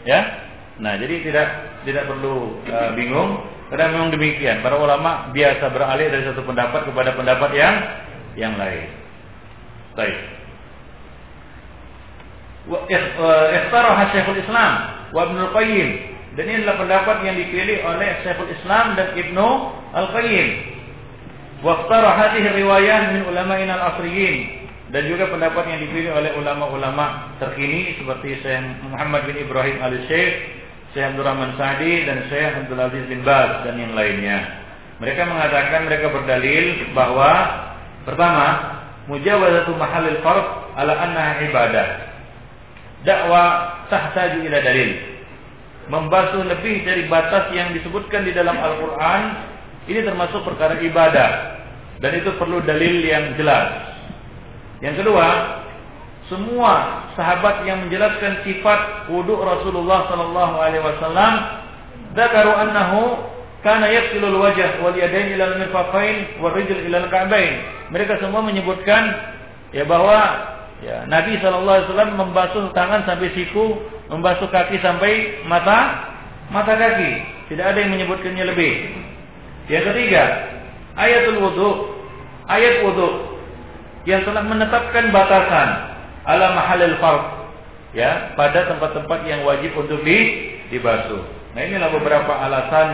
Ya. Nah, jadi tidak tidak perlu uh, bingung karena memang demikian. Para ulama biasa beralih dari satu pendapat kepada pendapat yang yang lain. Baik. Ikhtaraha Syekhul Islam wa Ibnu Qayyim. Dan ini adalah pendapat yang dipilih oleh Syekhul Islam dan Ibnu Al-Qayyim. Wa ikhtara hadhihi riwayah min ulama'ina al-asriyin dan juga pendapat yang dipilih oleh ulama-ulama terkini seperti Syekh Muhammad bin Ibrahim Al-Syekh, Syekh Abdul Rahman Sa'di dan Syekh Abdul Aziz bin Baz dan yang lainnya. Mereka mengatakan mereka berdalil bahwa pertama, mujawazatu mahalil fard ala annaha ibadah dakwah tahtaju ila dalil. Membasuh lebih dari batas yang disebutkan di dalam Al-Quran ini termasuk perkara ibadah dan itu perlu dalil yang jelas. Yang kedua, semua sahabat yang menjelaskan sifat wudhu Rasulullah sallallahu alaihi wasallam dzakaru annahu kana yaghsilu al-wajh wal yadayn ila al-mirfaqain wal rijl ila al-ka'bain. Mereka semua menyebutkan ya bahwa Ya, Nabi SAW membasuh tangan sampai siku, membasuh kaki sampai mata mata kaki. Tidak ada yang menyebutkannya lebih. Yang ketiga, ayatul wudhu, ayat wudhu yang telah menetapkan batasan ala mahalil fard ya pada tempat-tempat yang wajib untuk di, dibasuh. Nah inilah beberapa alasan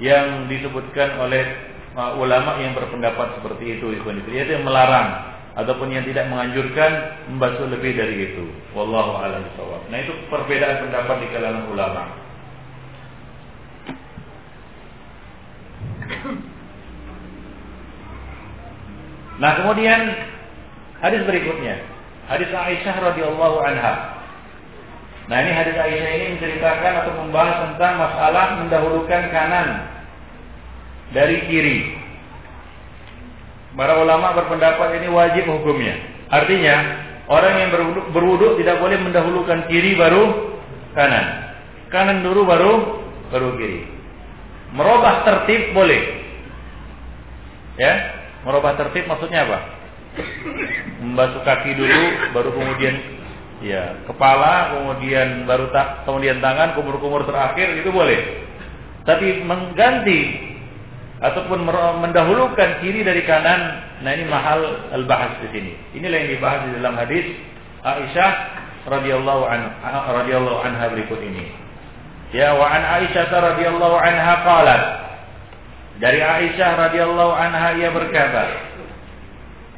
yang disebutkan oleh uh, ulama yang berpendapat seperti itu, yaitu yang melarang ataupun yang tidak menganjurkan membasuh lebih dari itu. Wallahu a'lam bishawab. Nah, itu perbedaan pendapat di kalangan ulama. [CLEARS THROAT] Nah, kemudian hadis berikutnya, hadis Aisyah radhiyallahu anha. Nah, ini hadis Aisyah ini menceritakan atau membahas tentang masalah mendahulukan kanan dari kiri. Para ulama berpendapat ini wajib hukumnya. Artinya, orang yang berwuduk, berwuduk tidak boleh mendahulukan kiri baru kanan. Kanan dulu baru baru kiri. Merubah tertib boleh. Ya, merubah tertib maksudnya apa? Membasuh kaki dulu baru kemudian ya kepala, kemudian baru tak kemudian tangan, kumur-kumur terakhir itu boleh. Tapi mengganti ataupun mendahulukan kiri dari kanan. Nah ini mahal al-bahas di sini. Inilah yang dibahas di dalam hadis Aisyah radhiyallahu anha radhiyallahu anha berikut ini. Ya wa an Aisyah radhiyallahu anha qalat dari Aisyah radhiyallahu anha ia berkata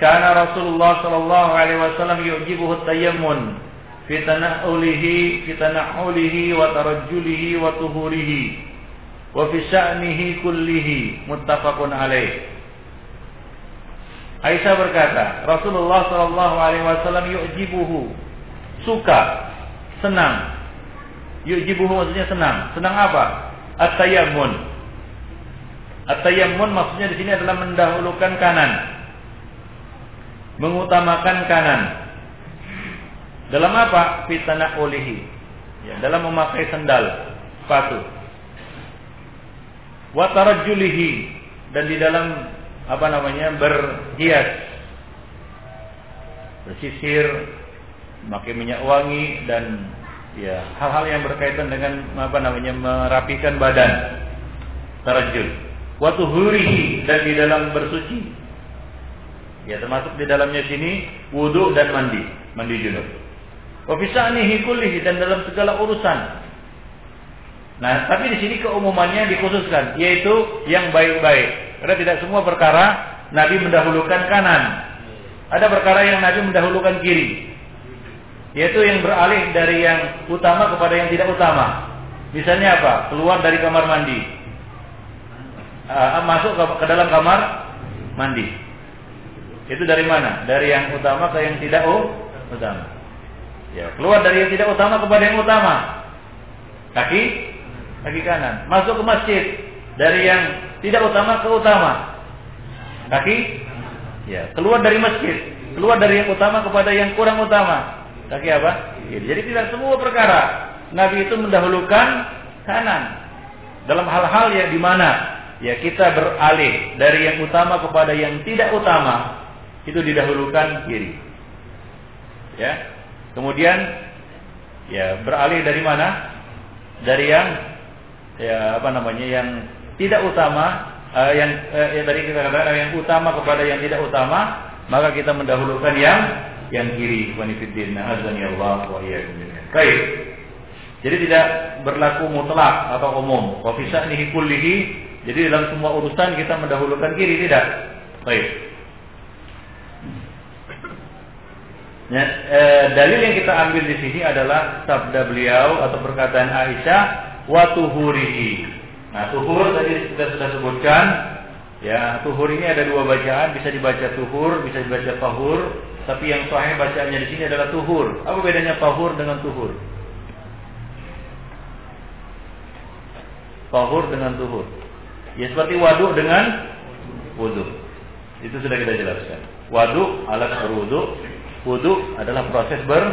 Kana Rasulullah sallallahu alaihi wasallam yujibuhu tayammun fi tana'ulihi fi tana'ulihi wa tarajjulihi wa tuhurihi wa fi sya'nihi kullihi muttafaqun alaih. Aisyah berkata, Rasulullah sallallahu alaihi wasallam yu'jibuhu, suka, senang. Yu'jibuhu maksudnya senang. Senang apa? At-tayammun. At-tayammun maksudnya di sini adalah mendahulukan kanan. Mengutamakan kanan. Dalam apa? Fitana ulihi. Ya, dalam memakai sendal, sepatu wa tarajjulihi. Dan di dalam apa namanya berhias. Bersisir memakai minyak wangi dan ya hal-hal yang berkaitan dengan apa namanya merapikan badan. Tarajjul. Wa tuhurihi. Dan di dalam bersuci. Ya termasuk di dalamnya sini wudhu dan mandi. Mandi junub. Wa fi kullihi. Dan dalam segala urusan Nah, tapi di sini keumumannya dikhususkan, yaitu yang baik-baik. Karena tidak semua perkara Nabi mendahulukan kanan. Ada perkara yang Nabi mendahulukan kiri. Yaitu yang beralih dari yang utama kepada yang tidak utama. Misalnya apa? Keluar dari kamar mandi. Uh, masuk ke dalam kamar mandi. Itu dari mana? Dari yang utama ke yang tidak utama. Ya, keluar dari yang tidak utama kepada yang utama. Kaki kaki kanan. Masuk ke masjid dari yang tidak utama ke utama. Kaki Ya, keluar dari masjid, keluar dari yang utama kepada yang kurang utama. Kaki apa? Ya, jadi tidak semua perkara Nabi itu mendahulukan kanan dalam hal-hal yang di mana ya kita beralih dari yang utama kepada yang tidak utama itu didahulukan kiri. Ya. Kemudian ya beralih dari mana? Dari yang ya apa namanya yang tidak utama uh, yang uh, yang tadi kita katakan yang utama kepada yang tidak utama, maka kita mendahulukan yang yang kiri. Wanifiddin azani Allah wa Baik. Jadi tidak berlaku mutlak atau umum. Wa fi sya'nihi kullihi. Jadi dalam semua urusan kita mendahulukan kiri tidak. Baik. Ya, eh, dalil yang kita ambil di sini adalah sabda beliau atau perkataan Aisyah wa tuhurihi. Nah, tuhur tadi kita sudah sebutkan ya, tuhur ini ada dua bacaan, bisa dibaca tuhur, bisa dibaca tahur, tapi yang sahih bacaannya di sini adalah tuhur. Apa bedanya tahur dengan tuhur? Tahur dengan tuhur. Ya seperti waduk dengan wudhu. Itu sudah kita jelaskan. Waduk alat berwudhu, Wudu adalah proses ber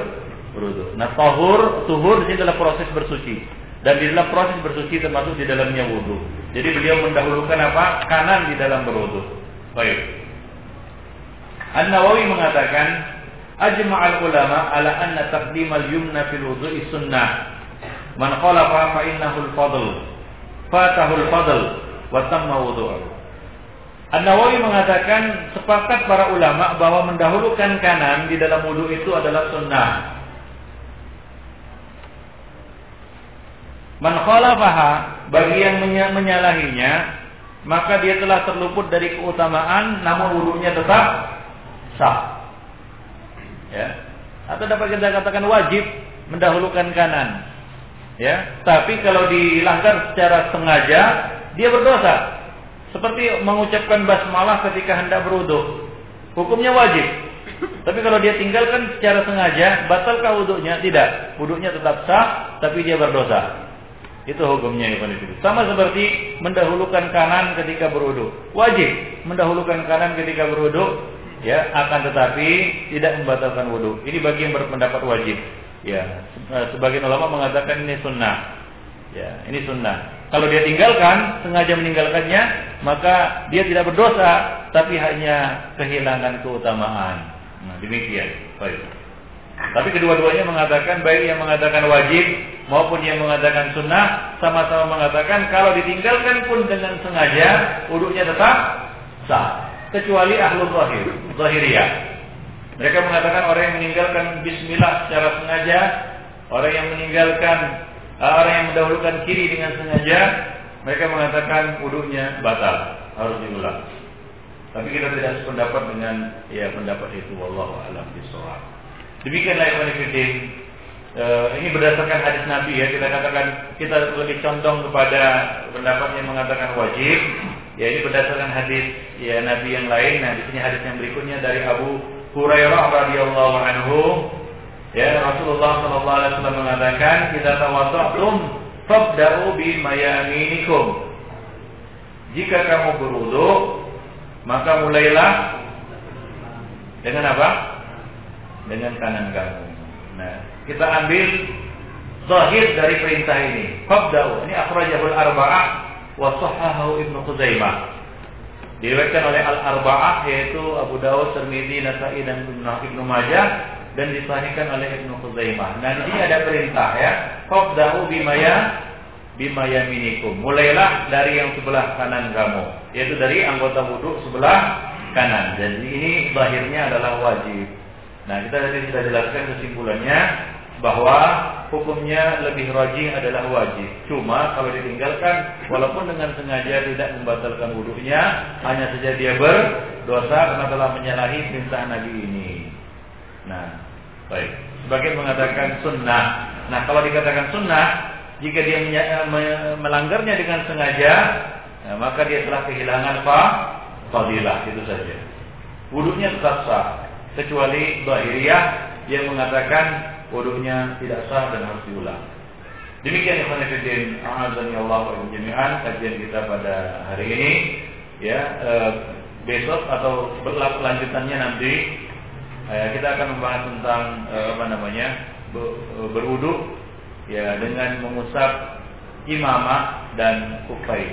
berwudu. Nah, tahur, tuhur ini adalah proses bersuci. Dan di dalam proses bersuci termasuk di dalamnya wudu. Jadi beliau mendahulukan apa? Kanan di dalam berwudu. Baik. An-Nawawi mengatakan, ajma'al ulama ala anna taqdim al-yumna fil wudu'i sunnah. Man khalafa fa innahu al-fadl. Fatahu al-fadl wa tamma wudu'uhu. An-Nawawi mengatakan sepakat para ulama bahwa mendahulukan kanan di dalam wudhu itu adalah sunnah. Man khalafaha bagi yang menyalahinya maka dia telah terluput dari keutamaan namun wudhunya tetap sah. Ya. Atau dapat kita katakan wajib mendahulukan kanan. Ya, tapi kalau dilanggar secara sengaja dia berdosa. Seperti mengucapkan basmalah ketika hendak berwudu. Hukumnya wajib. Tapi kalau dia tinggalkan secara sengaja, batalkah wudhunya? Tidak. Wudhunya tetap sah, tapi dia berdosa. Itu hukumnya Ibn Sama seperti mendahulukan kanan ketika berwudu. Wajib mendahulukan kanan ketika berwudu, ya, akan tetapi tidak membatalkan wudhu. Ini bagi yang berpendapat wajib. Ya, sebagian ulama mengatakan ini sunnah. Ya, ini sunnah. Kalau dia tinggalkan, sengaja meninggalkannya, maka dia tidak berdosa, tapi hanya kehilangan keutamaan. Nah, demikian. Baik. Tapi kedua-duanya mengatakan baik yang mengatakan wajib maupun yang mengatakan sunnah sama-sama mengatakan kalau ditinggalkan pun dengan sengaja wudhunya tetap sah kecuali ahlu zahir zahiriyah mereka mengatakan orang yang meninggalkan bismillah secara sengaja orang yang meninggalkan orang yang mendahulukan kiri dengan sengaja, mereka mengatakan wudhunya batal, harus diulang. Tapi kita tidak sependapat dengan ya pendapat itu wallahu alam bisawab. Demikianlah ikhwan fillah. Uh, ini berdasarkan hadis Nabi ya kita katakan kita lebih condong kepada pendapat yang mengatakan wajib ya ini berdasarkan hadis ya Nabi yang lain nah di sini hadis yang berikutnya dari Abu Hurairah radhiyallahu anhu Ya Rasulullah Shallallahu Alaihi Wasallam mengatakan kita tawadhu'tum fabda'u bi mayaminikum. Jika kamu berwudu, maka mulailah dengan apa? Dengan kanan kamu. Nah, kita ambil zahir dari perintah ini. Fabda'u. Ini akhrajahul arba'ah wa sahahahu Ibnu Khuzaimah. Diriwayatkan oleh al-arba'ah yaitu Abu Dawud, Tirmidzi, Nasa'i dan Ibnu Majah dan disahihkan oleh Ibnu Khuzaimah. Nah, di sini ada perintah ya. Fabda'u bimaya bimaya minikum. Mulailah dari yang sebelah kanan kamu, yaitu dari anggota wudhu sebelah kanan. Jadi ini lahirnya adalah wajib. Nah, kita tadi sudah jelaskan kesimpulannya bahwa hukumnya lebih rajin adalah wajib. Cuma kalau ditinggalkan walaupun dengan sengaja tidak membatalkan wudhunya, hanya saja dia berdosa karena telah menyalahi perintah Nabi ini. Nah, Baik. Sebagian mengatakan sunnah. Nah, kalau dikatakan sunnah, jika dia melanggarnya dengan sengaja, ya, maka dia telah kehilangan apa? Fadilah itu saja. Wudhunya tetap sah, kecuali Bahiriyah yang mengatakan wudhunya tidak sah dan harus diulang. Demikian ikhwan fillah, azan Allah wa jami'an kajian kita pada hari ini. Ya, eh, besok atau lanjutannya nanti eh, kita akan membahas tentang eh, apa namanya berwudu ya dengan mengusap imamah dan kufai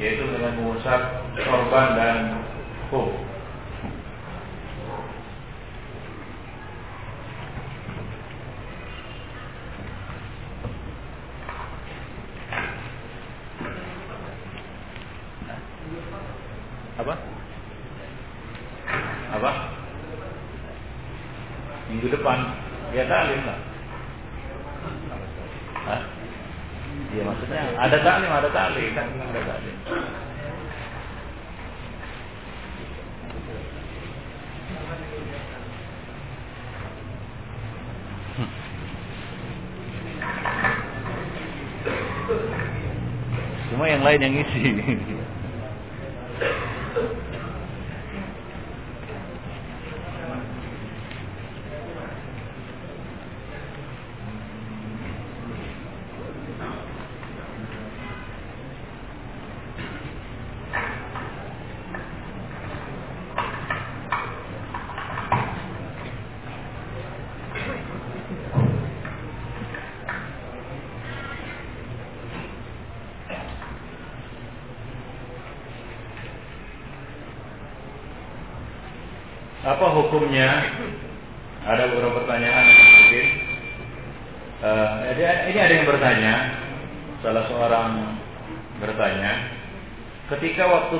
yaitu dengan mengusap korban dan kuf apa? Apa? Minggu depan ya taklim lah. Hah? Iya maksudnya ada taklim, ada taklim, kan ada taklim. Cuma yang lain yang isi. Thank [LAUGHS] you.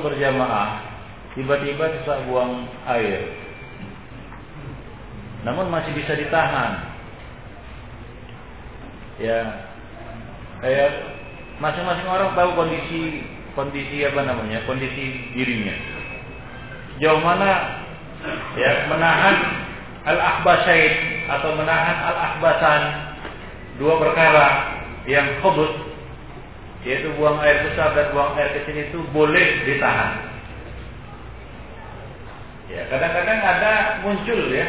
Berjamaah tiba-tiba sesak buang air, namun masih bisa ditahan. Ya, kayak masing-masing orang tahu kondisi kondisi apa namanya, kondisi dirinya. Jauh mana ya menahan al-akhbasain atau menahan al-akhbasan dua perkara yang khubut yaitu buang air besar dan buang air kecil itu boleh ditahan. Ya, kadang-kadang ada muncul ya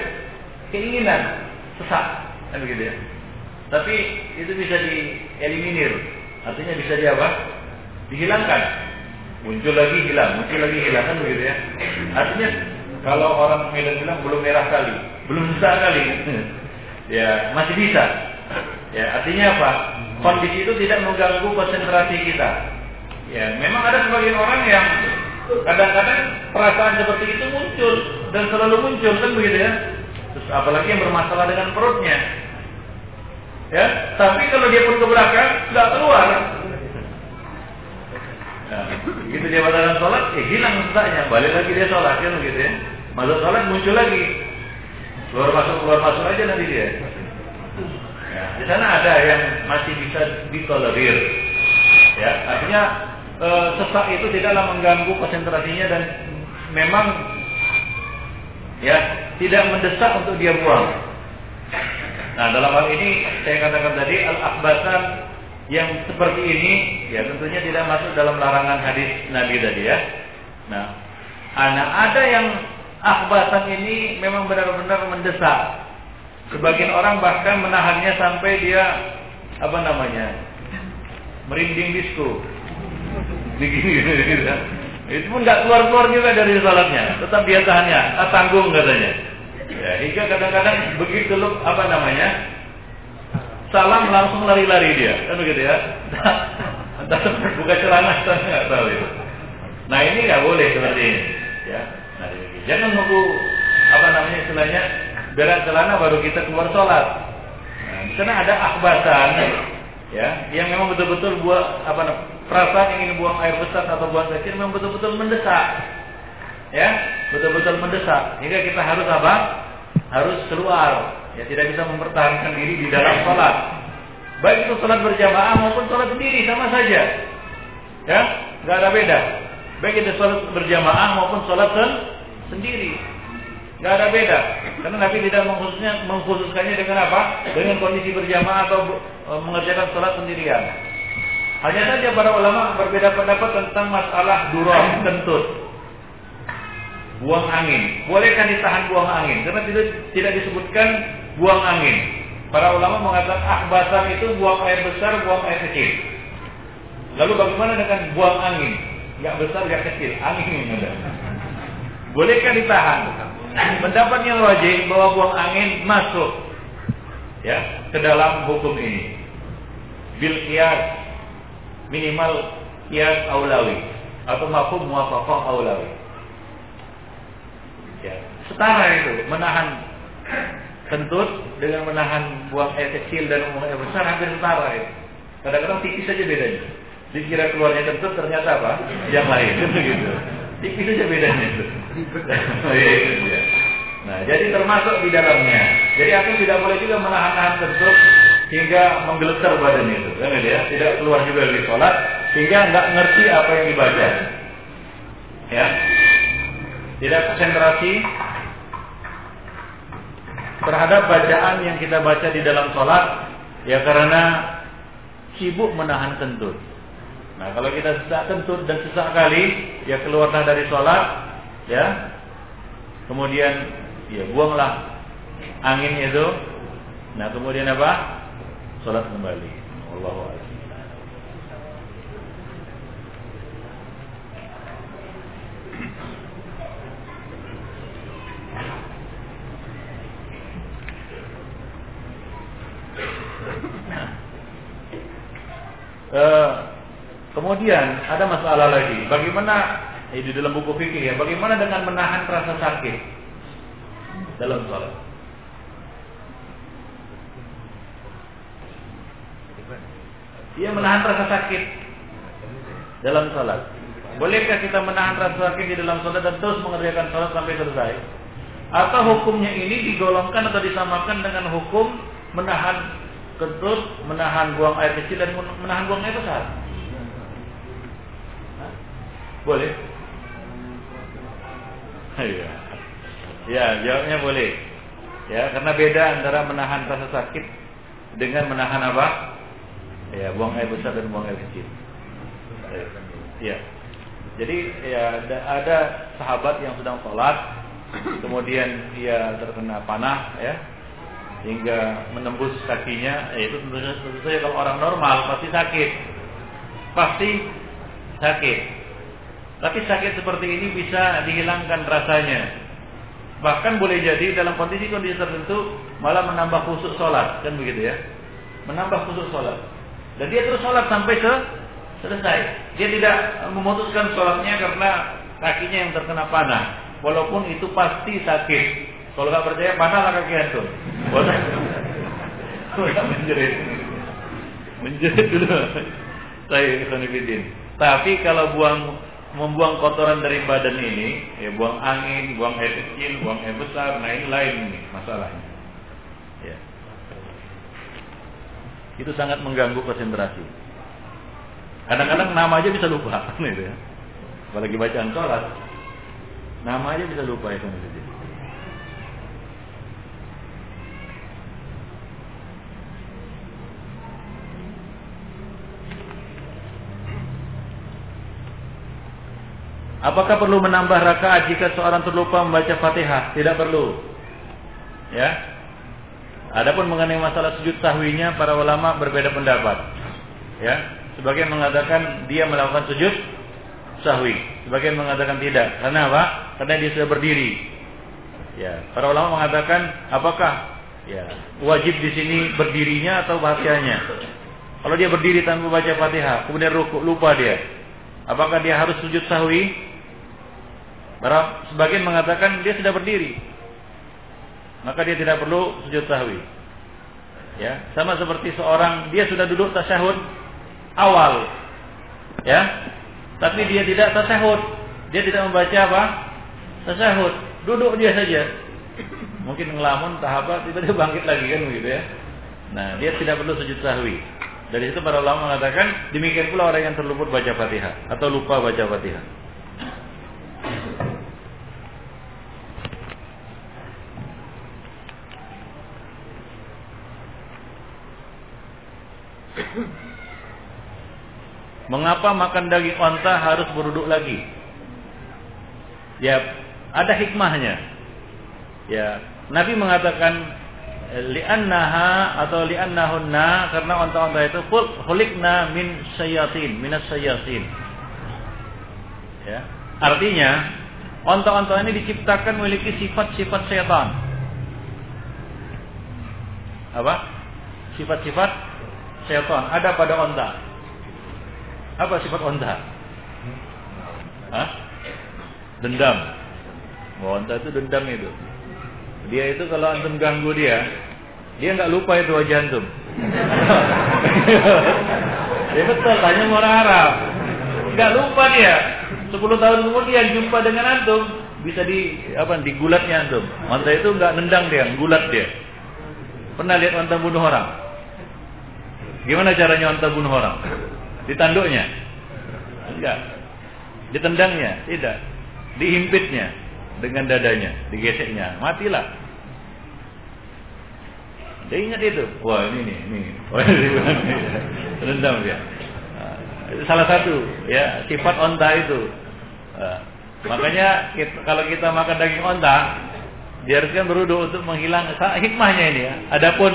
keinginan sesak kan begitu ya. Tapi itu bisa dieliminir. Artinya bisa di apa? Dihilangkan. Muncul lagi hilang, muncul lagi hilang kan begitu ya. Artinya kalau orang Medan bilang belum merah kali, belum besar kali, [LAUGHS] ya masih bisa. Ya artinya apa? Kondisi itu tidak mengganggu konsentrasi kita. Ya memang ada sebagian orang yang kadang-kadang perasaan seperti itu muncul dan selalu muncul kan begitu ya. Terus apalagi yang bermasalah dengan perutnya. Ya, tapi kalau dia pun ke belakang nggak keluar. Nah, begitu dia batalkan sholat, ya hilang sesaknya, balik lagi dia sholat kan begitu ya. Masuk sholat muncul lagi. Keluar masuk keluar masuk aja nanti dia. Ya, di sana ada yang masih bisa ditolerir. Ya, artinya e, sesak itu tidaklah mengganggu konsentrasinya dan memang ya tidak mendesak untuk dia buang. Nah, dalam hal ini saya katakan tadi al-akhbasan yang seperti ini ya tentunya tidak masuk dalam larangan hadis Nabi tadi ya. Nah, anak ada yang akhbasan ini memang benar-benar mendesak. Sebagian orang bahkan menahannya sampai dia apa namanya merinding disco. Begini gitu, gitu. Itu pun nggak keluar-keluar juga dari salatnya, tetap dia tahannya, ah, tanggung katanya. Ya, hingga kadang-kadang begitu lu apa namanya salam langsung lari-lari dia, kan begitu ya? [LAUGHS] Entah buka celana, saya nggak tahu itu. Nah ini nggak boleh seperti ini, ya. Nah, jangan nunggu apa namanya istilahnya berat celana baru kita keluar sholat. Nah, di sana ada akhbatan ya yang memang betul-betul buat apa perasaan ingin buang air besar atau buang kecil memang betul-betul mendesak. Ya, betul-betul mendesak. Hingga kita harus apa? Harus keluar. Ya tidak bisa mempertahankan diri di dalam sholat. Baik itu sholat berjamaah maupun sholat sendiri sama saja. Ya, nggak ada beda baik itu sholat berjamaah maupun sholat sendiri. Gak ada beda. Karena Nabi tidak mengkhususnya, mengkhususkannya dengan apa? Dengan kondisi berjamaah atau e, mengerjakan sholat sendirian. Hanya saja para ulama berbeda pendapat tentang masalah durah kentut. Buang angin. Bolehkah ditahan buang angin? Karena tidak, tidak disebutkan buang angin. Para ulama mengatakan ahbasan itu buang air besar, buang air kecil. Lalu bagaimana dengan buang angin? nggak besar nggak kecil angin yang ada Bolehkah ditahan? Pendapat yang wajib bahwa buang angin masuk ya ke dalam hukum ini. Bil kias minimal kias aulawi atau mafhum muwafaqah aulawi. Ya, setara itu menahan kentut dengan menahan buang air kecil dan buang air besar hampir setara itu. Kadang-kadang tipis saja bedanya. Dikira keluarnya kentut ternyata apa? Yang lain gitu. Tipis saja bedanya itu. Iya, nah, jadi termasuk di dalamnya. Jadi aku tidak boleh juga menahan-nahan kentut hingga menggeletar badan itu. Kan ya? Tidak keluar juga dari sholat sehingga nggak ngerti apa yang dibaca. Ya. Tidak konsentrasi terhadap bacaan yang kita baca di dalam sholat ya karena sibuk menahan kentut. Nah kalau kita sesak kentut dan sesak kali ya keluarlah dari sholat ya kemudian ya buanglah angin itu. Nah kemudian apa? Sholat kembali. Allah Uh, kemudian ada masalah lagi. Bagaimana eh, di dalam buku fikih ya? Bagaimana dengan menahan rasa sakit dalam sholat? Dia menahan rasa sakit dalam sholat. Bolehkah kita menahan rasa sakit di dalam sholat dan terus mengerjakan sholat sampai selesai? Atau hukumnya ini digolongkan atau disamakan dengan hukum menahan kentut, menahan buang air kecil dan menahan buang air besar. Boleh? Iya. Ya, jawabnya boleh. Ya, karena beda antara menahan rasa sakit dengan menahan apa? Ya, buang air besar dan buang air kecil. Ya. Jadi ya ada, ada sahabat yang sedang sholat, kemudian dia terkena panah, ya, hingga menembus kakinya, ya itu tentu, saja kalau orang normal pasti sakit, pasti sakit. Tapi sakit seperti ini bisa dihilangkan rasanya. Bahkan boleh jadi dalam kondisi-kondisi tertentu malah menambah khusus sholat, kan begitu ya? Menambah khusus sholat. Dan dia terus sholat sampai se selesai. Dia tidak memutuskan sholatnya karena kakinya yang terkena panah. Walaupun itu pasti sakit. Kalau nggak percaya, lah kaki. [LAUGHS] Boleh. menjerit. Menjerit dulu. Saya. Tapi kalau buang membuang kotoran dari badan ini, ya buang angin, buang air kecil, buang air besar, nah ini lain nih masalahnya. Ya. Itu sangat mengganggu konsentrasi. Kadang-kadang nama aja bisa lupa, [LAUGHS] gitu ya. Apalagi bacaan sholat, nama aja bisa lupa itu. Apakah perlu menambah rakaat jika seorang terlupa membaca Fatihah? Tidak perlu. Ya. Adapun mengenai masalah sujud sahwinya para ulama berbeda pendapat. Ya. Sebagian mengatakan dia melakukan sujud sahwi, sebagian mengatakan tidak. Karena apa? Karena dia sudah berdiri. Ya, para ulama mengatakan apakah ya wajib di sini berdirinya atau bacanya? Kalau dia berdiri tanpa baca Fatihah, kemudian rukuk lupa dia, apakah dia harus sujud sahwi Para sebagian mengatakan dia sudah berdiri. Maka dia tidak perlu sujud sahwi. Ya, sama seperti seorang dia sudah duduk tasyahud awal. Ya. Tapi dia tidak tasyahud. Dia tidak membaca apa? Tasyahud. Duduk dia saja. Mungkin ngelamun tahabat tiba-tiba bangkit lagi kan begitu ya. Nah, dia tidak perlu sujud sahwi. Dari situ para ulama mengatakan demikian pula orang yang terluput baca Fatihah atau lupa baca Fatihah. Mengapa makan daging onta harus beruduk lagi? Ya, ada hikmahnya. Ya, Nabi mengatakan li'annaha atau li'annahunna karena onta-onta itu khuliqna min sayatin, minas sayatin. Ya. Artinya Onta-onta ini diciptakan memiliki sifat-sifat setan. Apa? Sifat-sifat setan ada pada onta. Apa sifat onta? Hah? Dendam. Oh, onta itu dendam itu. Dia itu kalau antum ganggu dia, dia nggak lupa itu wajah antum. [LAUGHS] ya betul, tanya orang Arab. Nggak lupa dia. 10 tahun kemudian jumpa dengan antum, bisa di apa digulatnya antum. Onta itu nggak nendang dia, gulat dia. Pernah lihat onta bunuh orang? Gimana caranya onta bunuh orang? Ditanduknya? Enggak. Ditendangnya? Tidak. Dihimpitnya dengan dadanya, digeseknya, matilah. Dia ingat itu. Wah ini nih, ini. Rendam dia. Nah, salah satu ya sifat onta itu. Nah, makanya kita, kalau kita makan daging onta, diharuskan berudu untuk menghilang hikmahnya ini ya. Adapun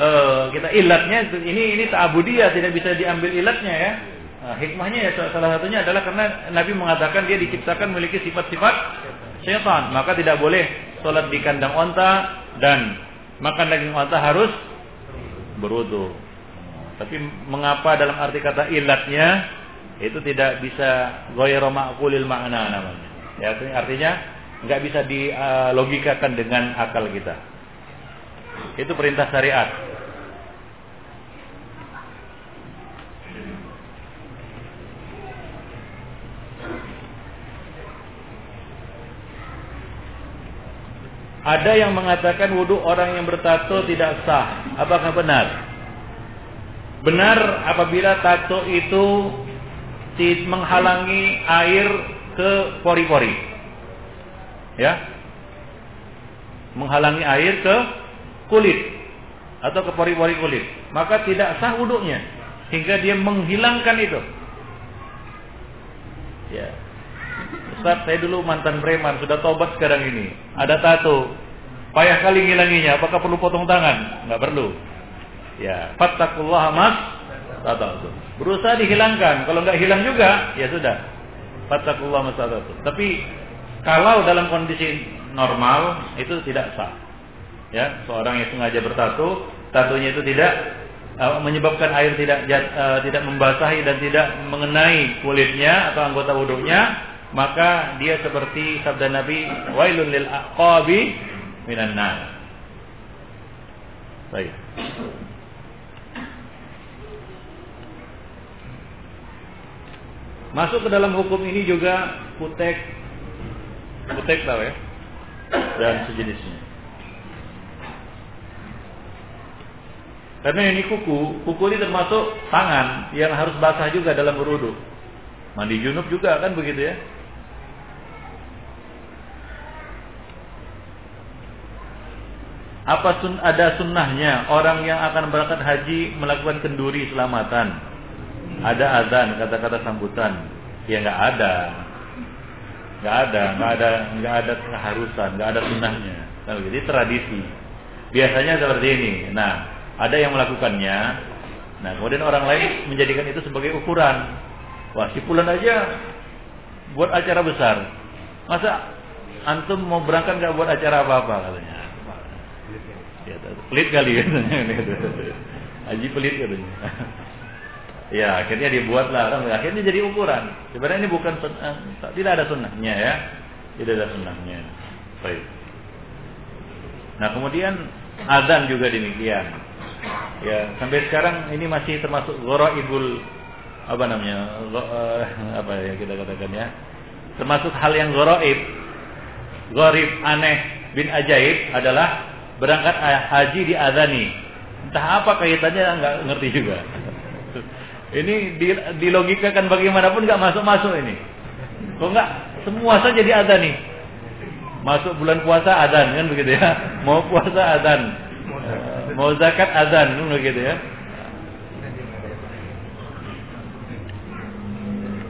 uh, kita ilatnya ini ini ta'abudiyah tidak bisa diambil ilatnya ya. Nah, hikmahnya ya salah satunya adalah karena Nabi mengatakan dia diciptakan memiliki sifat-sifat syaitan, maka tidak boleh sholat di kandang onta dan makan daging onta harus berudu. Tapi mengapa dalam arti kata ilatnya itu tidak bisa goyro ma'kulil makna namanya. Ya, artinya nggak bisa dilogikakan dengan akal kita. Itu perintah syariat. Ada yang mengatakan wudhu orang yang bertato tidak sah. Apakah benar? Benar apabila tato itu menghalangi air ke pori-pori. Ya. Menghalangi air ke kulit atau ke pori-pori kulit. Maka tidak sah wudhunya hingga dia menghilangkan itu. Ya. Ustaz, saya dulu mantan preman, sudah tobat sekarang ini. Ada tato. Payah kali ngilanginya, apakah perlu potong tangan? Enggak perlu. Ya, fattakullah mas tato. Berusaha dihilangkan. Kalau nggak hilang juga, ya sudah. Fattakullah mas tato. Tapi kalau dalam kondisi normal itu tidak sah. Ya, seorang yang sengaja bertato, tatonya itu tidak uh, menyebabkan air tidak uh, tidak membasahi dan tidak mengenai kulitnya atau anggota wudhunya maka dia seperti sabda Nabi wailun lil aqabi minan nar. Baik. Masuk ke dalam hukum ini juga kutek kutek tahu ya dan sejenisnya. Karena ini kuku, kuku ini termasuk tangan yang harus basah juga dalam berudu. Mandi junub juga kan begitu ya. Apa sun, ada sunnahnya orang yang akan berangkat haji melakukan kenduri selamatan? Ada azan, kata-kata sambutan. Ya nggak ada, nggak ada, nggak ada, nggak ada keharusan, nggak ada sunnahnya. Nah, jadi tradisi. Biasanya seperti ini. Nah, ada yang melakukannya. Nah, kemudian orang lain menjadikan itu sebagai ukuran. Wah, si pulan aja buat acara besar. Masa antum mau berangkat nggak buat acara apa-apa katanya? Ya, pelit kali katanya. Haji pelit katanya. ya, akhirnya dibuatlah orang akhirnya jadi ukuran. Sebenarnya ini bukan eh, tidak ada sunnahnya ya. Tidak ada sunnahnya. Baik. Nah, kemudian azan juga demikian. Ya, sampai sekarang ini masih termasuk ibul apa namanya? Uh, apa ya kita katakan ya? Termasuk hal yang goroib, gorib aneh bin ajaib adalah berangkat haji di azani. Entah apa kaitannya nggak ngerti juga. ini dilogikakan bagaimanapun nggak masuk-masuk ini. Kok nggak semua saja di azani. Masuk bulan puasa azan kan begitu ya. Mau puasa azan. Mau zakat azan kan begitu ya.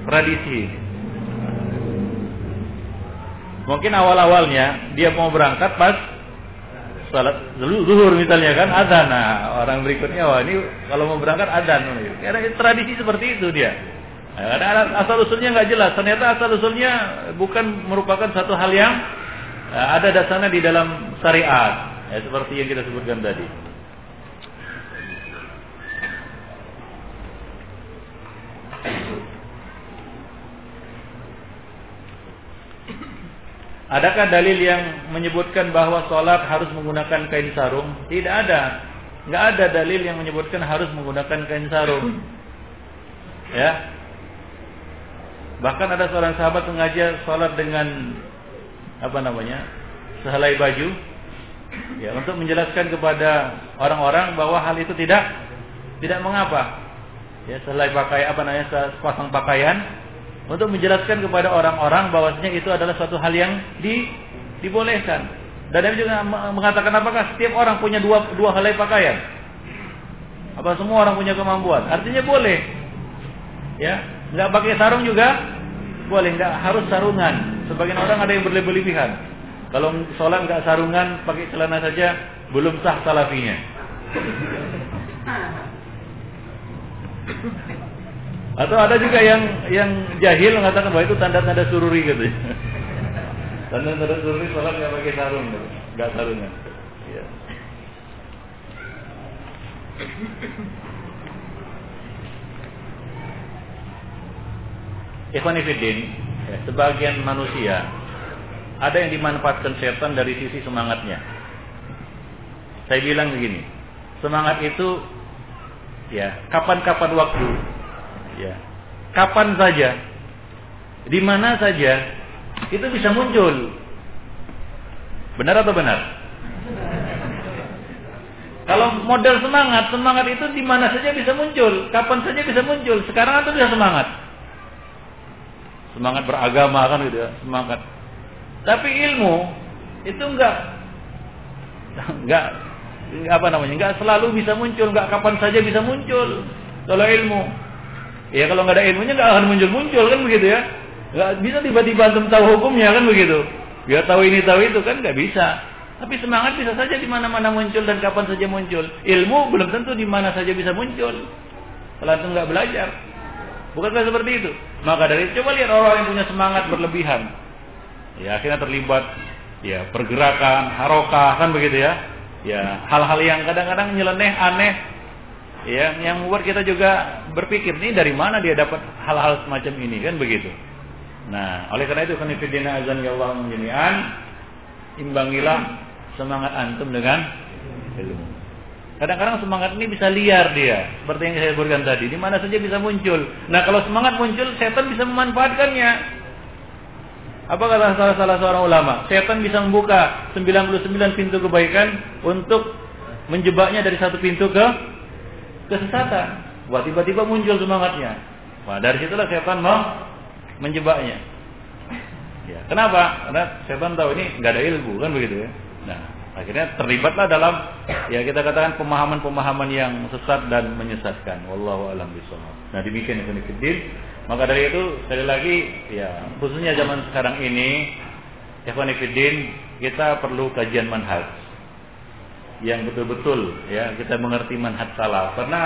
Tradisi. Mungkin awal-awalnya dia mau berangkat pas salat zuhur misalnya kan adzan. Nah, orang berikutnya wah ini kalau mau berangkat adzan. Karena tradisi seperti itu dia. Ada asal usulnya nggak jelas. Ternyata asal usulnya bukan merupakan satu hal yang eh, ada dasarnya di dalam syariat. Ya, seperti yang kita sebutkan tadi. Adakah dalil yang menyebutkan bahwa sholat harus menggunakan kain sarung? Tidak ada. Nggak ada dalil yang menyebutkan harus menggunakan kain sarung. Ya. Bahkan ada seorang sahabat mengajar sholat dengan apa namanya sehelai baju, ya untuk menjelaskan kepada orang-orang bahwa hal itu tidak tidak mengapa. Ya, sehelai pakai apa namanya sepasang pakaian untuk menjelaskan kepada orang-orang bahwasanya itu adalah suatu hal yang di, dibolehkan. Dan Nabi juga mengatakan apakah setiap orang punya dua dua helai pakaian? Apa semua orang punya kemampuan? Artinya boleh. Ya, nggak pakai sarung juga boleh, nggak harus sarungan. Sebagian orang ada yang berlebihan. Kalau sholat nggak sarungan, pakai celana saja belum sah salafinya. [LAUGHS] Atau ada juga yang yang jahil mengatakan bahwa itu tanda-tanda sururi gitu. [LAUGHS] Tanda-tanda sururi sholat nggak pakai sarung, gitu. nggak sarungan. [COUGHS] Ya. Ikhwanifidin, sebagian manusia ada yang dimanfaatkan setan dari sisi semangatnya. Saya bilang begini, semangat itu ya kapan-kapan waktu Ya. Kapan saja, di mana saja, itu bisa muncul. Benar atau benar? Kalau model semangat, semangat itu di mana saja bisa muncul, kapan saja bisa muncul. Sekarang itu bisa semangat. Semangat beragama kan gitu ya, semangat. Tapi ilmu itu enggak enggak apa namanya? enggak selalu bisa muncul, enggak kapan saja bisa muncul. Kalau ilmu Ya kalau nggak ada ilmunya nggak akan muncul-muncul kan begitu ya. Nggak bisa tiba-tiba antum tahu hukumnya kan begitu. Biar tahu ini tahu itu kan nggak bisa. Tapi semangat bisa saja di mana-mana muncul dan kapan saja muncul. Ilmu belum tentu di mana saja bisa muncul. Kalau antum nggak belajar. Bukankah seperti itu? Maka dari itu coba lihat orang yang punya semangat berlebihan. Ya akhirnya terlibat ya pergerakan, harokah kan begitu ya. Ya hal-hal yang kadang-kadang nyeleneh, aneh, ya yang membuat kita juga berpikir ini dari mana dia dapat hal-hal semacam ini kan begitu. Nah, oleh karena itu kanifidina azan ya Allah menjadian imbangilah semangat antum dengan ilmu. Kadang-kadang semangat ini bisa liar dia, seperti yang saya sebutkan tadi, di mana saja bisa muncul. Nah, kalau semangat muncul, setan bisa memanfaatkannya. Apa kata salah salah seorang ulama? Setan bisa membuka 99 pintu kebaikan untuk menjebaknya dari satu pintu ke kesesatan. Wah tiba-tiba muncul semangatnya. Wah dari situlah setan mau menjebaknya. Ya, kenapa? Karena setan tahu ini nggak ada ilmu kan begitu ya. Nah akhirnya terlibatlah dalam ya kita katakan pemahaman-pemahaman yang sesat dan menyesatkan. Wallahu alam bishawab. Nah demikian itu Fiddin. Maka dari itu sekali lagi ya khususnya zaman sekarang ini Ikhwan kita perlu kajian manhaj yang betul-betul ya kita mengerti manhaj salaf. Karena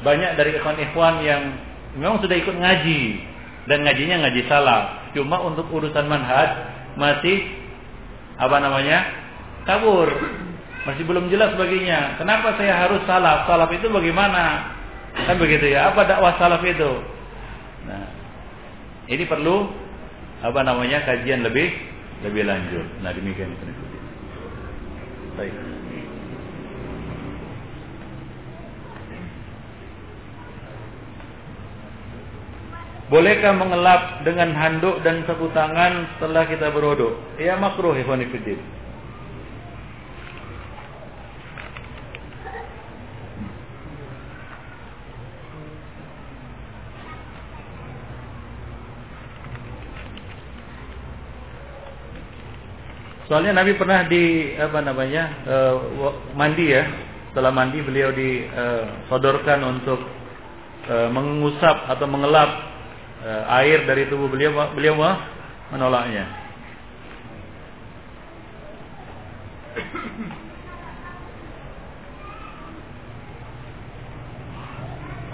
banyak dari ikhwan-ikhwan yang memang sudah ikut ngaji dan ngajinya ngaji salaf. Cuma untuk urusan manhaj masih apa namanya kabur. Masih belum jelas baginya. Kenapa saya harus salaf? Salaf itu bagaimana? Kan begitu ya. Apa dakwah salaf itu? Nah ini perlu apa namanya kajian lebih lebih lanjut. Nah demikian baik Bolehkah mengelap dengan handuk dan sapu tangan setelah kita berwudu? Ya makruh ikhwan fillah. Soalnya Nabi pernah di apa namanya uh, mandi ya. Setelah mandi beliau disodorkan uh, untuk uh, mengusap atau mengelap air dari tubuh beliau beliau menolaknya.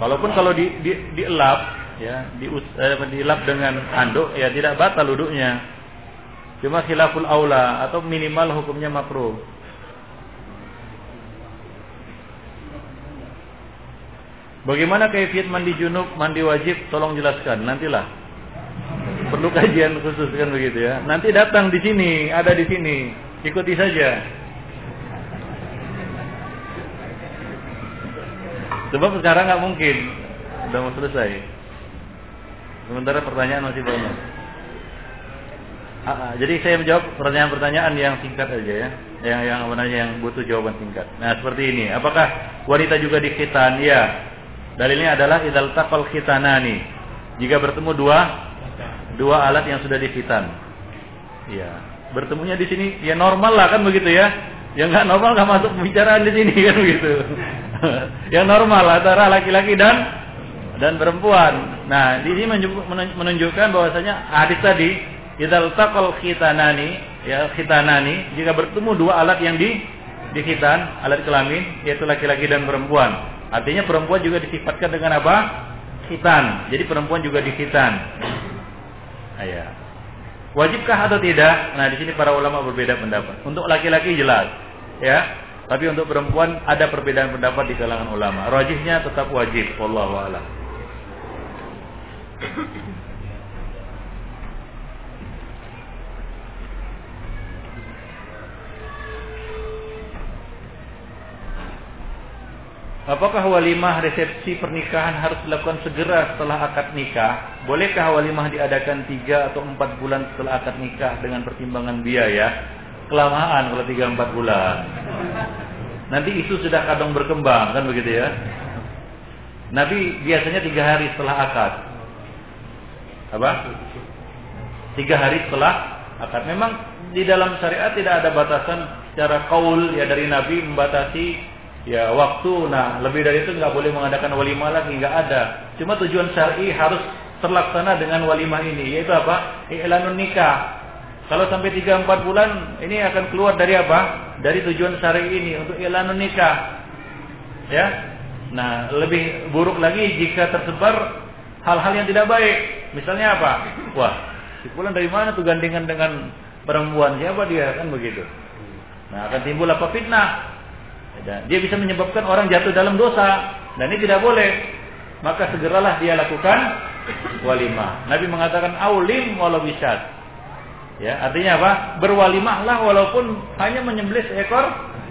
Walaupun kalau di, di, dielap ya di eh, dilap dengan anduk ya tidak batal wudhunya. Cuma khilaful aula atau minimal hukumnya makruh. Bagaimana kaifiat mandi junub, mandi wajib? Tolong jelaskan. Nantilah. Perlu kajian khusus kan begitu ya. Nanti datang di sini, ada di sini. Ikuti saja. Sebab sekarang nggak mungkin. Sudah mau selesai. Sementara pertanyaan masih banyak. Ah, ah, jadi saya menjawab pertanyaan-pertanyaan yang singkat aja ya, yang yang apa yang butuh jawaban singkat. Nah seperti ini, apakah wanita juga dikhitan? Ya, Dalilnya adalah idal taqal khitanani. Jika bertemu dua dua alat yang sudah dikhitan. Iya. Bertemunya di sini ya normal lah kan begitu ya. Yang nggak normal nggak masuk pembicaraan di sini kan begitu. [LAUGHS] yang normal antara laki-laki dan dan perempuan. Nah, di sini menunjukkan bahwasanya hadis tadi idal taqal khitanani ya khitanani jika bertemu dua alat yang di dikhitan, alat kelamin yaitu laki-laki dan perempuan Artinya perempuan juga disifatkan dengan apa? Khitan. Jadi perempuan juga dikhitan. Ayah. Wajibkah atau tidak? Nah, di sini para ulama berbeda pendapat. Untuk laki-laki jelas, ya. Tapi untuk perempuan ada perbedaan pendapat di kalangan ulama. Rajihnya tetap wajib, wallahu a'lam. Apakah walimah resepsi pernikahan harus dilakukan segera setelah akad nikah? Bolehkah walimah diadakan tiga atau empat bulan setelah akad nikah dengan pertimbangan biaya? Kelamaan kalau tiga empat bulan. Nanti isu sudah kadang berkembang kan begitu ya? Nabi biasanya tiga hari setelah akad. Apa? Tiga hari setelah akad. Memang di dalam syariat tidak ada batasan secara kaul ya dari Nabi membatasi ya waktu. Nah lebih dari itu nggak boleh mengadakan walimah lagi nggak ada. Cuma tujuan syar'i harus terlaksana dengan walimah ini yaitu apa? I'lanun nikah. Kalau sampai 3 4 bulan ini akan keluar dari apa? Dari tujuan syar'i ini untuk i'lanun nikah. Ya? Nah lebih buruk lagi jika tersebar hal-hal yang tidak baik. Misalnya apa? Wah si pulang dari mana tuh gandengan dengan perempuan? Siapa dia? Kan begitu. Nah akan timbul apa? Fitnah dia bisa menyebabkan orang jatuh dalam dosa dan ini tidak boleh. Maka segeralah dia lakukan walimah. Nabi mengatakan aulim walau bisat. Ya, artinya apa? Berwalimahlah walaupun hanya menyembelih seekor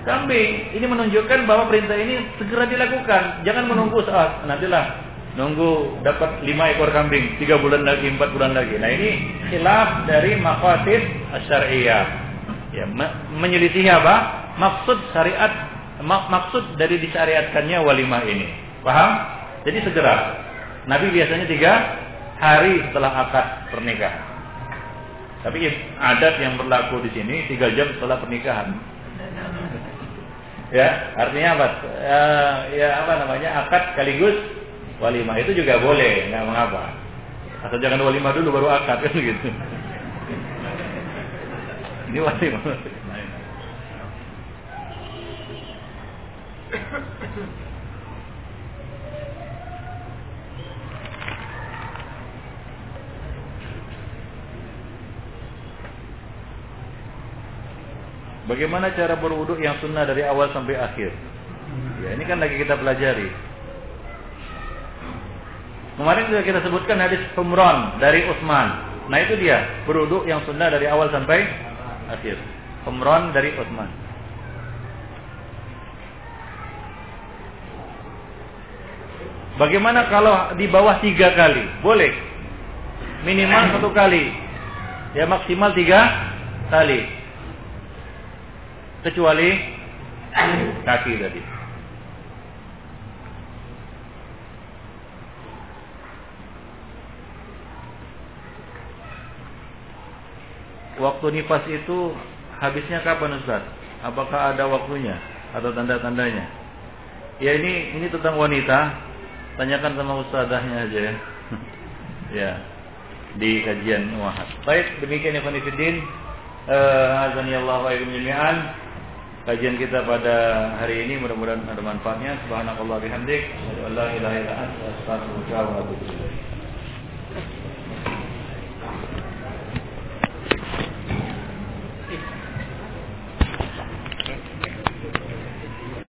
kambing. Ini menunjukkan bahwa perintah ini segera dilakukan. Jangan menunggu saat nantilah nunggu dapat lima ekor kambing tiga bulan lagi empat bulan lagi. Nah ini khilaf dari maqasid syariah. Ya, menyelisih apa? Maksud syariat maksud dari disyariatkannya walimah ini. Paham? Jadi segera. Nabi biasanya tiga hari setelah akad pernikahan. Tapi adat yang berlaku di sini tiga jam setelah pernikahan. ya, artinya apa? Ya, ya apa namanya akad sekaligus walimah itu juga boleh, nggak mengapa. Asal jangan walimah dulu baru akad kan [LAUGHS] gitu. Ini walimah. Bagaimana cara berwudhu yang sunnah dari awal sampai akhir? Ya, ini kan lagi kita pelajari. Kemarin sudah kita sebutkan hadis Umron dari Utsman. Nah itu dia berwudhu yang sunnah dari awal sampai akhir. Umron dari Utsman. Bagaimana kalau di bawah tiga kali? Boleh. Minimal [CLEARS THROAT] satu kali. Ya maksimal tiga kali. Kecuali kaki tadi. Waktu nifas itu habisnya kapan Ustaz? Apakah ada waktunya atau tanda-tandanya? Ya ini ini tentang wanita Tanyakan sama ustazahnya aja ya. [LAUGHS] ya. Di kajian Wahab. Baik, demikian ya Fanifidin. Eh, wa jami'an. Kajian kita pada hari ini mudah-mudahan ada manfaatnya. Subhanakallah bihamdik. An la ilaha illa anta astaghfiruka wa atubu ilaik.